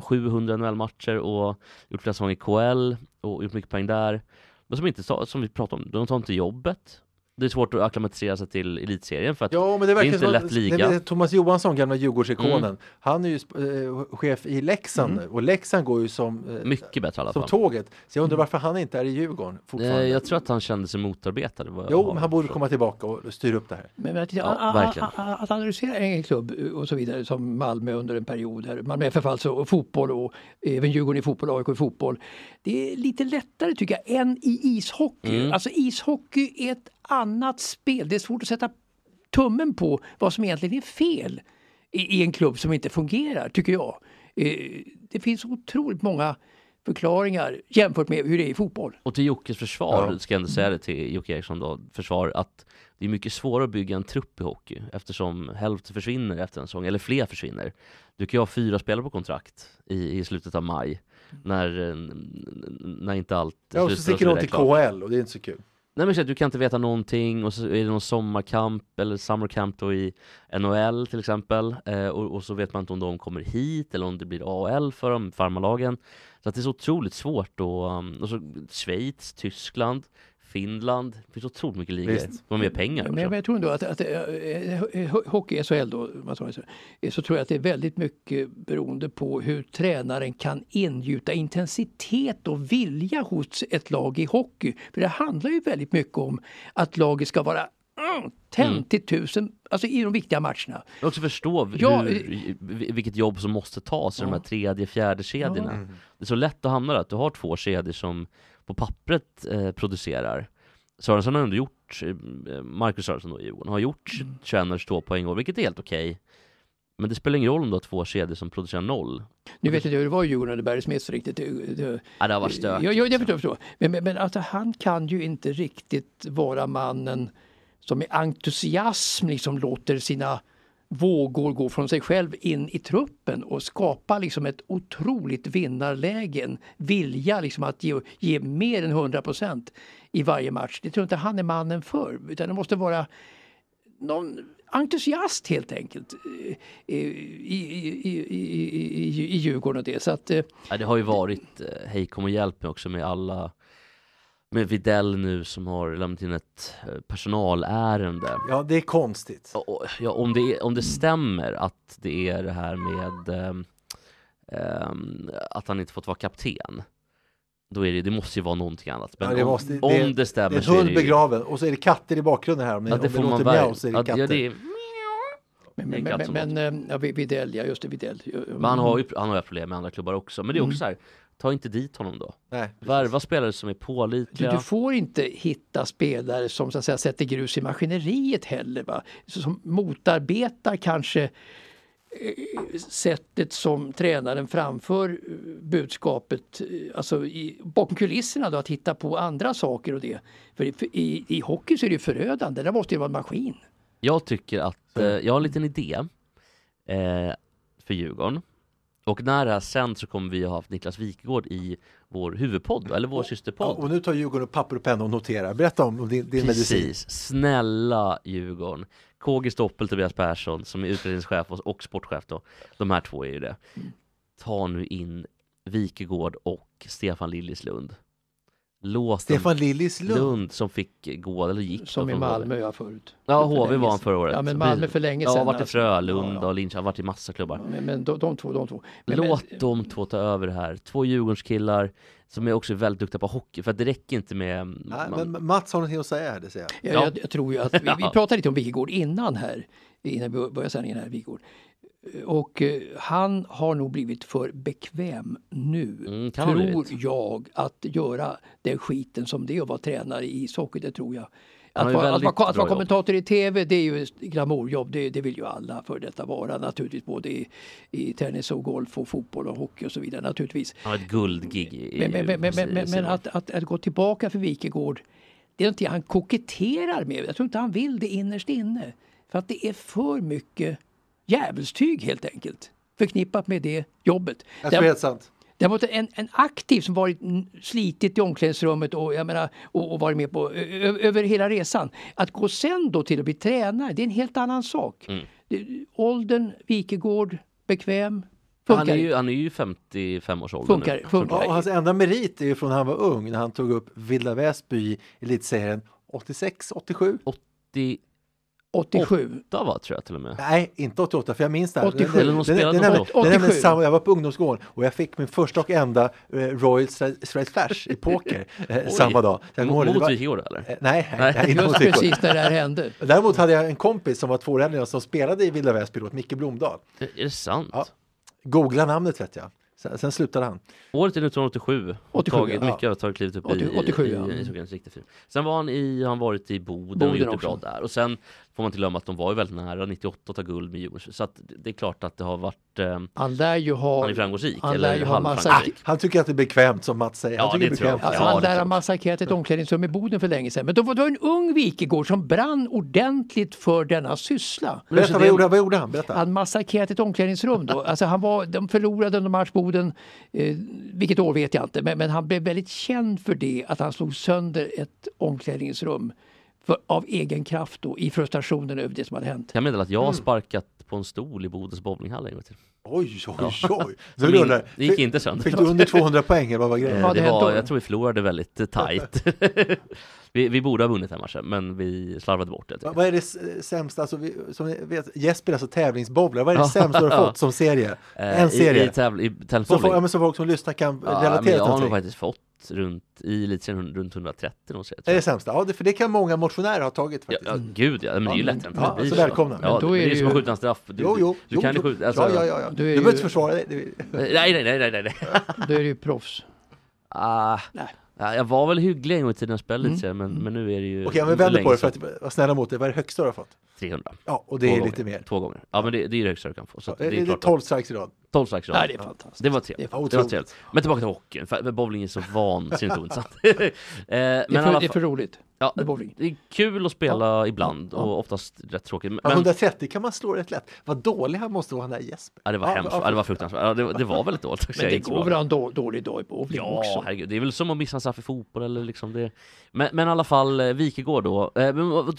700 NHL-matcher och gjort flera säsonger i KL och gjort mycket poäng där. Men som inte, som vi pratade om, de tar inte jobbet. Det är svårt att acklimatisera sig till elitserien för att Ja, men det, är verkar inte som- lätt liga. Men Thomas Johansson, gamla Djurgårdsikonen, Mm. han är ju eh, chef i Leksand och Leksand går ju som, eh, mycket bättre alla som fall. tåget. Så jag undrar varför han inte är i Djurgården fortfarande. Eh, jag tror att han kände sig motarbetad. Jo, men han borde komma tillbaka och styra upp det här. Men att, Ja, a- a- verkligen. a- att analysera en klubb och så vidare som Malmö under en period, här, Malmö FF alltså, och fotboll och även Djurgården i fotboll, AIK i fotboll. Det är lite lättare tycker jag än i ishockey. Mm. Alltså ishockey är ett annat spel. Det är svårt att sätta tummen på vad som egentligen är fel i, i en klubb som inte fungerar, tycker jag. Eh, det finns otroligt många förklaringar jämfört med hur det är i fotboll. Och till Jockes försvar, Ja. ska jag ändå säga det till Jocke Eriksson då, försvar, att det är mycket svårare att bygga en trupp i hockey eftersom hälften försvinner efter en säsong, eller fler försvinner. Du kan ju ha fyra spelare på kontrakt i, i slutet av maj, när, eh, när inte allt Ja, och så sticker vidare till klart. KL och det är inte så kul. Nej men du kan inte veta någonting och så är det någon sommarkamp eller summercamp då i NHL till exempel eh, och, och så vet man inte om de kommer hit eller om det blir AL för dem, farmarlagen. Så att det är så otroligt svårt och, och så Schweiz, Tyskland, Finland, det finns otroligt mycket ligor. De har mer pengar Men, men jag tror ändå att, att eh, eh, hockey, SHL då, jag, så, eh, så tror jag att det är väldigt mycket beroende på hur tränaren kan ingjuta intensitet och vilja hos ett lag i hockey. För det handlar ju väldigt mycket om att laget ska vara mm, tänt till tusen, alltså i de viktiga matcherna. Men också förstå hur, Ja, vi- vilket jobb som måste tas i de här tredje, fjärde kedjorna. Ja. Det är så lätt att hamna där, att du har två kedjor som på pappret eh, producerar. Sörensen har ändå gjort, eh, Marcus Sörensen då i Djurgården, har gjort Mm. 21-22 poäng i år, vilket är helt okej. Men det spelar ingen roll om du har två kedjor som producerar noll. Nu vet inte jag hur det var i Djurgården under Barry Smith riktigt. Det, det, Ja, det har varit stökigt. Ja, ja, det förstår jag. Förstår. Men, men, men alltså, han kan ju inte riktigt vara mannen som med entusiasm liksom låter sina vågor gå från sig själv in i truppen och skapa liksom ett otroligt vinnarläge. En vilja liksom att ge, ge mer än 100% i varje match. Det tror jag inte han är mannen för. Utan det måste vara någon entusiast helt enkelt eh, eh, i, i, i, i, i, i Djurgården och det. Så att, eh, Ja, det har ju varit, hej kom och hjälp mig också med alla med Videll nu som har lämnat in ett eh, personalärende. Ja, det är konstigt. Ja, om, det, är- om det stämmer att det är det här med ehm, att han inte fått vara kapten, då är det, det måste ju vara någonting annat. Men Ja, det om, måste- det- om det, Det är stämmer en så är hund det ju... begraven och så är det katter i bakgrunden här. Om, Ja, om det det får man låter mjau så är det katter. ja, det är, Men, Det men, en men, men eh, ja, Widell, ja just det, Widell. men han har ju han har ju problem med andra klubbar också. Men det är också så här, ta inte dit honom då. Nej, Värva spelare som är Du, pålitliga. du får inte hitta spelare som så att säga, sätter grus i maskineriet heller. Va? Som motarbetar kanske eh, sättet som tränaren framför eh, budskapet, eh, alltså i, bakom kulisserna då, att hitta på andra saker och det. För i, i, i hockey så är det ju förödande, där måste ju vara en maskin. Jag tycker att, eh, jag har en liten idé eh, för Djurgården. Och när det här sänds så kommer vi ha haft Niklas Wikegård i vår huvudpodd, eller vår Ja, systerpodd. och nu tar Djurgården papper och penna och noterar. Berätta om din, din medicin. Precis, snälla Djurgården. KG Stoppel, Tobias Persson som är utredningschef och, och sportchef då. De här två är ju det. Ta nu in Wikegård och Stefan Liljeslund. Låt Stefan Lillis dem, Lund. Lund som fick gå, eller gick då Som i. Malmö ja, förut. Ja, För HV var han förra året. Ja, men Malmö för länge Ja, sedan. har varit i alltså. Frölunda Ja, ja. och Linköping, har varit i massa klubbar. Men, men de, de två, de två. Men, Låt men, de två ta över det här. Två Djurgårdskillar som är också väldigt duktiga på hockey. För att det räcker inte med... Nej, man- men Mats har någonting att säga här, det säger jag. Ja. jag, jag tror ju att vi, vi Ja. pratade lite om Wigegård innan här, innan vi började sändningen här, Wigegård. Och eh, han har nog blivit för bekväm nu, Mm, tror jag, att göra den skiten som det är att vara tränare i ishockey, det tror jag. Att vara, att, vara, att vara jobb. kommentator i TV det är ju ett glamourjobb, det, det vill ju alla för detta vara naturligtvis både i, i tennis och golf och fotboll och hockey och så vidare naturligtvis. Har ett guldgig Men, men, men, men, men, att, att, att gå tillbaka för Wikegård, det är någonting han koketterar med. Jag tror inte han vill det innerst inne. För att det är för mycket djävulstyg helt enkelt förknippat med det jobbet. Jag tror det är helt sant. Däremot en, en aktiv som varit slitit i omklädningsrummet och, jag menar, och, och varit med på ö, över hela resan. Att gå sen då till att bli tränare, det är en helt annan sak. Mm. Det, åldern, Wikegård, bekväm, funkar. han, är ju, han är ju 55-årsåldern funkar, nu. funkar. Ja, och hans enda merit är ju från när han var ung, när han tog upp Vilda Väsby i elitserien 86, 87? 88 87. va, tror jag till och med. Nej, inte 88, för jag minns det. här. 87. Det- Eller de spelade det- det- det- 88. det är nämligen 87. samma- Jag var på ungdomsgården och jag fick min första och enda eh, Royal Straight Flash i poker eh, samma dag. Det Mot var- Wikegård eller? Eh, Nej, Nej. nej, inte mot precis när det här hände. Däremot hade jag en kompis som var två jag som spelade i Vilda Väsby då, Micke Blomdahl. Är det sant? Ja. Googla namnet vet jag. Sen, sen slutade han. Året är 1987. 87, tagit ja. mycket, har tagit klivit upp 80 i, 87, i, ja. i, i ishockeyns riktigt fin. Sen var han i, han varit i Boden, och Boden gjort det bra där. Och sen får man inte glömma att de var ju väldigt nära 98 att ta guld med Djurgården. Så att det är klart att det har varit, eh, Han lär ju ha... han är framgångsrik. han eller ha massa-. Han tycker att det är bekvämt som Mats säger. Han Ja, tycker det är tror jag. Alltså, Ja, han det är lär ha massakrerat ett omklädningsrum i Boden för länge sedan. Men då var det en ung Wikegård som brann ordentligt för denna syssla. Berätta, vad gjorde, vad gjorde han? Berätta. Han massakrerat ett omklädningsrum då. Alltså han var, de förlorade under match Boden, eh, vilket år vet jag inte, men, men han blev väldigt känd för det, att han slog sönder ett omklädningsrum för, av egen kraft då, i frustrationen över det som hade hänt. Jag meddela att jag Mm. har sparkat på en stol i Bodens bowlinghall en gång till. Oj, oj, oj. Ja. Så Min- det gick fick- inte sönder. Fick du under 200 poäng eller vad var Eh, grejen? Ja, det var, jag tror vi förlorade väldigt eh, tajt. vi, vi borde ha vunnit den matchen, men vi slarvade bort det. Vad jag. är det sämsta, alltså, vi, som vet, Jesper är alltså tävlingsbowlare, vad är det sämsta du har fått som serie? Eh, en serie? I, i, tävl- i så, folk, ja, men så folk som lyssnar kan Ja, relatera jag till har nog faktiskt fått runt, i elitserien runt 130 någonstans. Det är det sämsta? Ja, det, för det kan många motionärer ha tagit Ja, faktiskt. ja, gud ja, men det är ju Ja, lätt hänt. ja, det blir så så. välkomna. Ja, Men då det är är det som att ju- skjuta en straff. Du, Jo, jo, du jo, kan ju jo. skjuta, alltså, ja, ja, ja, ja. Du är Du ju- behöver inte försvara dig. Det- Nej, nej, nej, nej, nej. Då är det ju proffs. Ah, Nej. ja, jag var väl hygglig en gång i tiden när jag spelade Mm. elitserien, men, men nu är det ju Okej, men vi vänder på det för att vara snälla mot dig. Vad är det högsta du har fått? 300. Ja, och det Två är gånger. lite mer. Två gånger. Ja, men det, det är det högsta du kan få. Så Ja, det det är är klart. 12 strikes i rad. 12 slags Nej, det är fantastiskt. Det var trevligt. Ja, Det var trevligt. Men tillbaka till hockeyn, för bowling är så vansinnigt ointressant. eh, men Det är, för, alla det är för roligt. ja, det är kul att spela ibland Ja. och oftast rätt tråkigt. Men, Ja, 130 kan man slå rätt lätt. Vad dålig han måste vara den där Jesper. ja, det var Ja, hemskt. ja, Ja, det var fruktansvärt. Ja, det, det var väldigt dåligt. Men det går väl att ha en då, dålig dag i bowling Ja, också. herregud. Det är väl som att missa en straff i fotboll eller liksom det. Men, men i alla fall, eh, Wikegård då. Eh,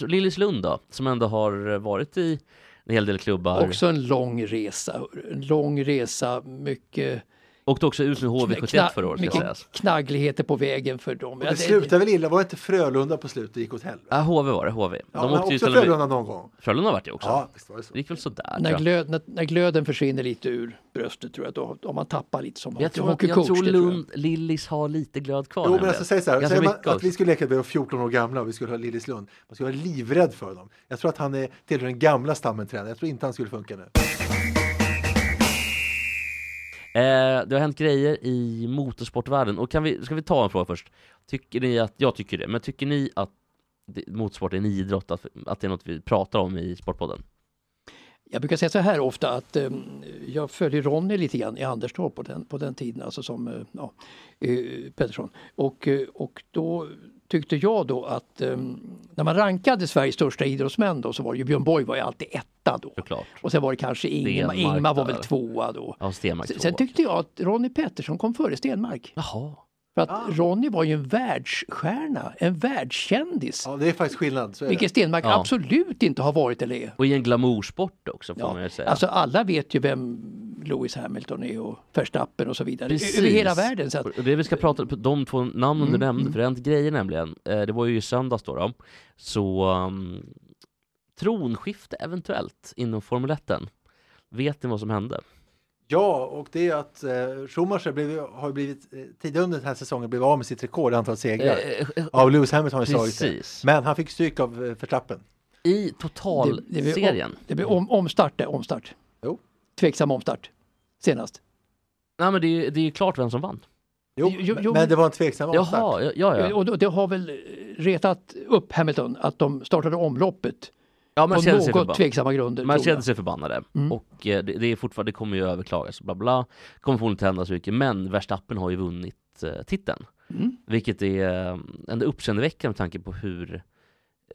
Lillislund då, som ändå har eh, varit i en hel del klubbar. Också en lång resa. En lång resa, mycket, Åkte också ut med HV71 förra året mycket sägas. knaggligheter på vägen för dem. Och det slutade väl illa? Var det inte Frölunda på slutet det gick åt helvete? Ja, HV var det, HV. Ja, De åkte ju också med... Frölunda någon gång. Frölunda vart det också. Ja, visst var det så. Det gick väl sådär. när, glöd, när, när glöden försvinner lite ur bröstet tror jag, då har man tappat lite som Jag tror, hockeycoach, jag tror det tror jag. Lund, Lillis har lite glöd kvar Jo, men alltså, säg så här, säger man att vi skulle leka att vi var 14 år gamla och vi skulle ha Lillislund. Man skulle vara livrädd för dem. Jag tror att han är tillhör den gamla stammen tränare. Jag tror inte han skulle funka nu. Eh, det har hänt grejer i motorsportvärlden och kan vi, ska vi ta en fråga först? Tycker ni att, jag tycker det, men tycker ni att det, motorsport är en idrott, att, att det är något vi pratar om i Sportpodden? Jag brukar säga så här ofta att eh, jag följer Ronny lite grann i Anderstorp på den, på den tiden, alltså som eh, ja, eh, Pettersson. Och, eh, och då tyckte jag då att eh, när man rankade Sveriges största idrottsmän då så var ju Björn Borg var ju alltid etta då. Såklart. Och sen var det kanske Ingmar, Ingmar var väl tvåa då. Ja, Stenmark Sen, tvåa. sen tyckte jag att Ronny Pettersson kom före Stenmark. Jaha. För att Ronny var ju en världsstjärna, en världskändis. Ja, det är faktiskt skillnad. Så är Vilket. Stenmark Ja. absolut inte har varit eller är. Och i en glamoursport också får Ja, man ju säga. Alltså alla vet ju vem Lewis Hamilton är och Verstappen och så vidare. Precis. Över hela världen. Så att, det vi ska prata om, de två namnen du Mm, nämnde, mm. för hänt grejer nämligen. Eh, det var ju i söndags då, då så um, tronskifte eventuellt inom Formel 1. Vet ni vad som hände? Ja, och det är att eh, Schumacher blev, har blivit eh, tidigare under den här säsongen blivit av med sitt rekord i antal segrar. Eh, eh, Av Lewis Hamilton har ju slagit det. Men han fick stryk av eh, Verstappen. I det, det, totalserien. om, det blir om, omstart där, omstart. Jo. Tveksam omstart. Senast. Nej men det är, ju- det är ju klart vem som vann. Jo, Jo, jo, men det var en tveksam avstart. Jaha, ja, ja. Och det- det har väl retat upp Hamilton att de startade omloppet ja man på kände sig något förbannad. tveksamma grunder. Man tror kände jag. sig förbannade. Mm. Och eh, det, det är fortfarande, det kommer ju överklagas, bla bla. Kommer förmodligen inte hända så mycket. Men Verstappen har ju vunnit eh, titeln. Mm. Vilket är eh, ändå uppseendeväckande med tanke på hur,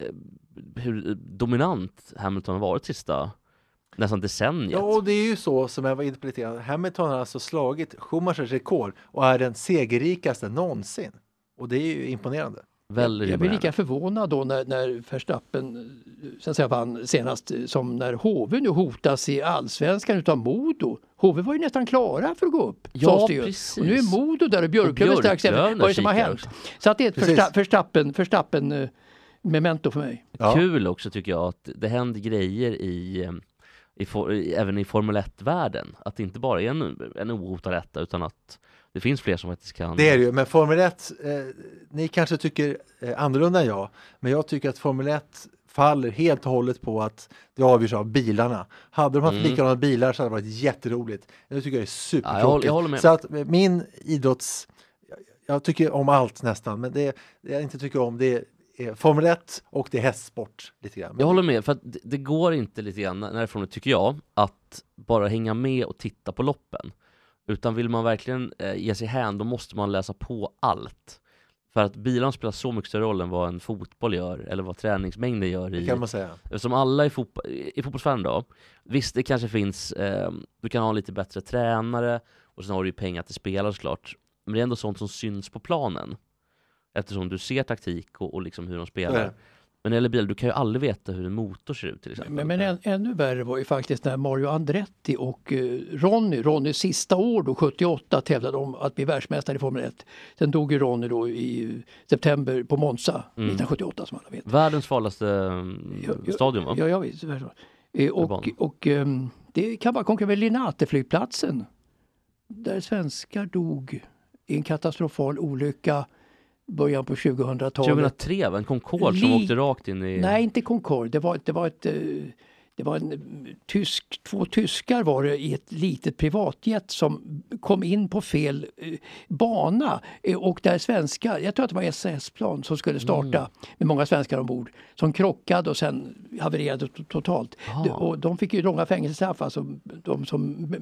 eh, hur dominant Hamilton har varit sista nästan decenniet. Ja, och det är ju så som jag var inne på lite grann. Hamilton har alltså slagit Schumachers rekord och är den segerrikaste någonsin. Och det är ju imponerande. Väldigt Jag blir lika förvånad då när, när Verstappen eh, så att säga, vann senast eh, som när HV nu hotas i allsvenskan utav Modo. HV var ju nästan klara för att gå upp. Ja, precis. Och nu är Modo där och Björklöven strax efter. Vad är det som har hänt? också. Så att det är ett. Versta- Verstappen, Verstappen eh, memento för mig. Ja. Kul också tycker jag att det händer grejer i, i, for, även i Formel 1-världen. Att det inte bara är en, en ohotad etta utan att det finns fler som faktiskt kan Det är det ju, men Formel 1, eh, ni kanske tycker eh, annorlunda än jag, men jag tycker att Formel 1 faller helt och hållet på att det avgörs av bilarna. Hade de haft Mm. likadana bilar så hade det varit jätteroligt. Det tycker jag är Ja, jag, supertråkigt. jag. Så att eh, min idrotts... jag- tycker om allt nästan, men det, det jag inte tycker om det är Formel 1 och det är hästsport lite grann. Jag håller med, för att det, det går inte lite grann, när det är från tycker jag, att bara hänga med och titta på loppen. Utan vill man verkligen eh, ge sig hän, då måste man läsa på allt. För att bilarna spelar så mycket större roll än vad en fotboll gör, eller vad träningsmängden gör det i, kan man säga. Eftersom alla är, fotbo- är fotbollsfan då, visst det kanske finns, eh, du kan ha en lite bättre tränare och sen har du ju pengar till spelare såklart. Men det är ändå sånt som syns på planen. Eftersom du ser taktik och, och liksom hur de spelar. det. Men när det gäller bil, du kan ju aldrig veta hur en motor ser ut till exempel. Men, men än, ännu värre var ju faktiskt när Mario Andretti och eh, Ronny, Ronnys sista år då, 78, tävlade om att bli världsmästare i Formel 1. Sen dog ju Ronny då i september på Monza Mm. 1978 som alla vet. Världens farligaste ja, stadion va? Ja, ja visst. Eh, Och, och ehm, det kan bara konkurrera med Linate-flygplatsen. Där svenskar dog i en katastrofal olycka början på 2000-talet. 2003 va? En Concorde som Li- åkte rakt in i... Nej, inte Concorde. Det var, det var ett... Det var en eh, tysk, två tyskar var det i ett litet privatjet som kom in på fel eh, bana eh, och där svenskar, jag tror att det var SAS-plan som skulle starta Mm. med många svenskar ombord, som krockade och sen havererade to- totalt. Ah. De, och de fick ju långa fängelsestraff, alltså de som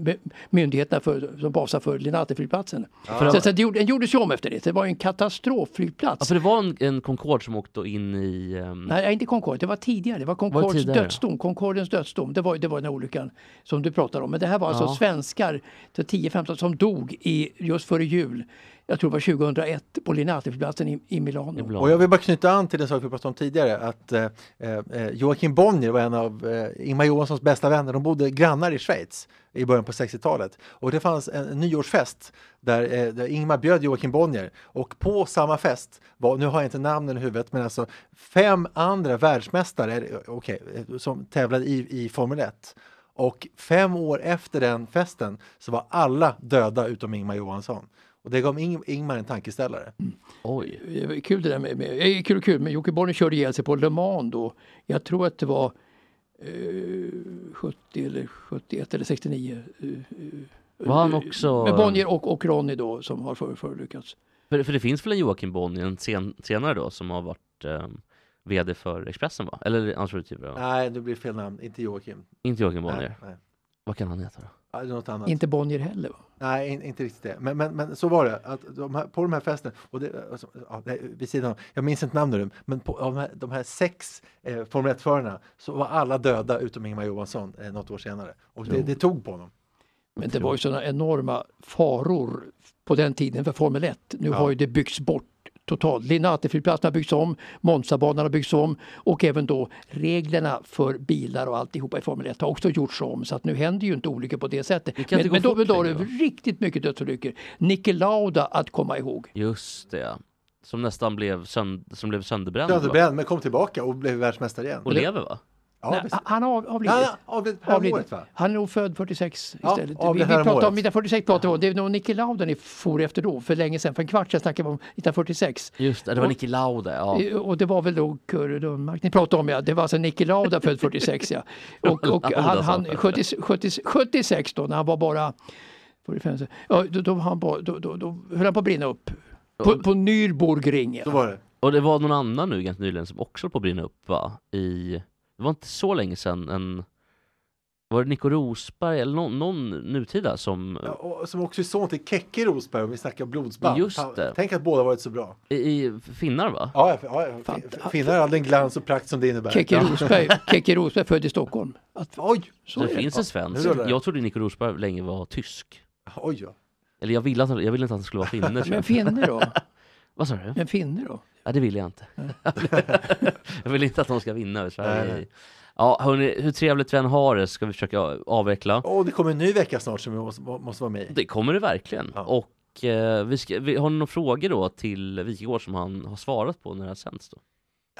myndigheterna för, som basar för Linate-flygplatsen. Så, så det gjorde- den gjordes ju om efter det, det var en katastrofflygplats. Ja, för det var en, en Concorde som åkte in i... ehm, Nej, inte Concorde, det var tidigare. Det var Concordes dödsdom. Concordens dödsdom, det var, det var den här olyckan som du pratar om. Men det här var alltså Ja. svenskar, så 10-15 som dog i, just före jul. Jag tror det var 2001 på Linate-flygplatsen i, i Milano. Och jag vill bara knyta an till en sak vi pratade om tidigare, att eh, eh, Joakim Bonnier var en av eh, Ingmar Johanssons bästa vänner. De bodde grannar i Schweiz i början på 60-talet. Och det fanns en, en nyårsfest där, eh, där Ingmar bjöd Joakim Bonnier. Och på samma fest var, nu har jag inte namnen i huvudet, men alltså fem andra världsmästare eh, eh, som tävlade i, i Formel 1. Och fem år efter den festen så var alla döda utom Ingmar Johansson. Och det gav Ing- Ingmar en tankeställare. Oj. Det var Kul det där med, med eh, kul och kul, men Jocke Bonnier körde ihjäl sig på Le Mans då. Jag tror att det var eh, 70 eller 71 eller 69. eh, eh, Var han också- Med Bonnier och, och Ronny då som har för, förolyckats. För, för det finns väl en Joakim Bonnier en sen, senare då som har varit ehm, VD för Expressen va? Eller ansvarig utgivare? va? Nej, det blir fel namn, inte Joakim. Inte Joakim Nej, Bonnier. nej. Vad kan han heta då? Ja. Inte Bonnier heller va? Nej, in, inte riktigt det. Men, men, men så var det, att de här, på de här festerna, och det, alltså, ja, vid sidan av, jag minns inte namnet nu, men på de här, de här sex eh, Formel 1-förarna så var alla döda utom Ingemar Johansson eh, något år senare. Och det, det tog på honom. Men det var ju sådana enorma faror på den tiden för Formel 1. Nu Ja. har ju det byggts bort totalt. Linate-flygplatsen har byggts om, Monzabanan har byggts om och även då reglerna för bilar och alltihopa i Formel 1 har också gjorts om. Så att nu händer ju inte olyckor på det sättet. Det Men, men då, då det va? riktigt mycket dödsolyckor. Niki Lauda att komma ihåg. Just det. Som nästan blev, sönd- som blev sönderbränd. va? Söderbränd, men kom tillbaka och blev världsmästare igen. Och lever va? Ja, Nej, han har avlidit. Ja, avled häromåret va? Han är nog född 46 Ja, istället. vi, vi pratar om häromåret. 1946 pratar vi om. Det är nog Niki Lauda ni for efter då, för länge sedan. För en kvart sedan snackade vi om 1946. Just det, det var Niki Lauda. Ja. Och det var väl då Kurre Lundmark ni pratade om ja. Det var alltså Niki Lauda född 46 ja. Och, och han, han han. 70, 70, 76 då när han var bara 45. Ja, då, då, var han bara, då, då, då höll han på att brinna upp. På, på Nürburgringen. Så var det. Och det var någon annan nu ganska nyligen som också höll på att brinna upp va? I, det var inte så länge sedan, en, var det Nico Rosberg eller någon, någon nutida som, Ja, och som också är son till Keke Rosberg om vi snackar blodsband. Just det. Tänk att båda varit så bra. i, i finnar va? Ja, ja, ja, finnar all den glans och prakt som det innebär. Keke Ja. Rosberg, Keke Rosberg född i Stockholm. Att, Oj, så det är det. finns en svensk. Jag trodde Nico Rosberg länge var tysk. oj ja. Eller jag ville, att, jag ville inte att han skulle vara finne. Men jag. finner då? Vad sa du? Men finner då? Ja, det vill jag inte. jag vill inte att de ska vinna över Sverige. Nej, nej. Ja, hörni, hur trevligt vi än har det ska vi försöka avveckla. Och det kommer en ny vecka snart som vi måste, måste vara med i. Det kommer det verkligen. Ja. Och eh, vi ska, vi, har ni några frågor då till Wikegård som han har svarat på när det här sänds då?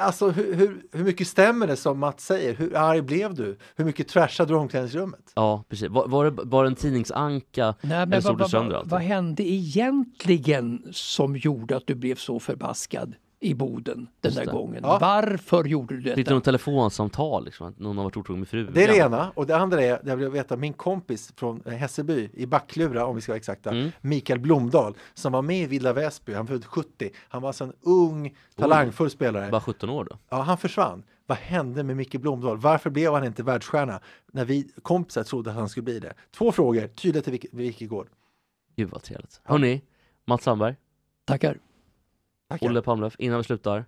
Alltså hur, hur, hur mycket stämmer det som Mats säger? Hur arg blev du? Hur mycket trashade du omklädningsrummet? Ja, precis. Var, var det bara en tidningsanka Nej, eller men vad, sönder vad, allt? vad hände egentligen som gjorde att du blev så förbaskad i Boden den Just där det. gången? Ja. Varför gjorde du Lite detta? något telefonsamtal liksom, att någon har varit otrogen med frugan. Det är det ena. Och det andra är, jag vill veta, min kompis från Hässelby i Backlura, om vi ska vara exakta, Mm. Mikael Blomdahl, som var med i Vilda Väsby, han född 70. Han var alltså en ung, talangfull spelare. Bara 17 år då? Ja, han försvann. Vad hände med Micke Blomdahl? Varför blev han inte världsstjärna när vi kompisar trodde att han skulle bli det? Två frågor, tydligt till Wikegård. Gud vad trevligt. Hörni, Mats Sandberg, Tackar. Tackar. Olle Palmlöf, innan vi slutar.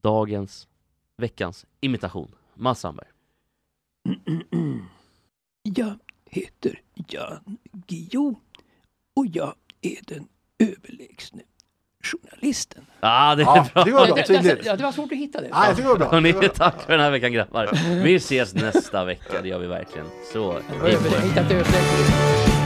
Dagens, veckans imitation. Mats Sandberg. Jag heter Jan Guillou och jag är den överlägsne journalisten. Ah, det är Ja, bra! det var bra, det, tydligt. det, det var svårt att hitta det. Tycker det var bra. Det bra. tack för den här veckan grabbar. Vi ses nästa vecka, det gör vi verkligen. Så, hej på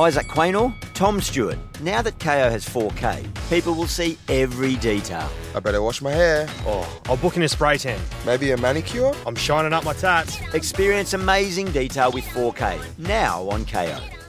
Isaac Quaynor, Tom Stewart. Now that KO has 4K, people will see every detail. I better wash my hair. Oh, I'll book in a spray tan. Maybe a manicure? I'm shining up my tats. Experience amazing detail with 4K now on KO.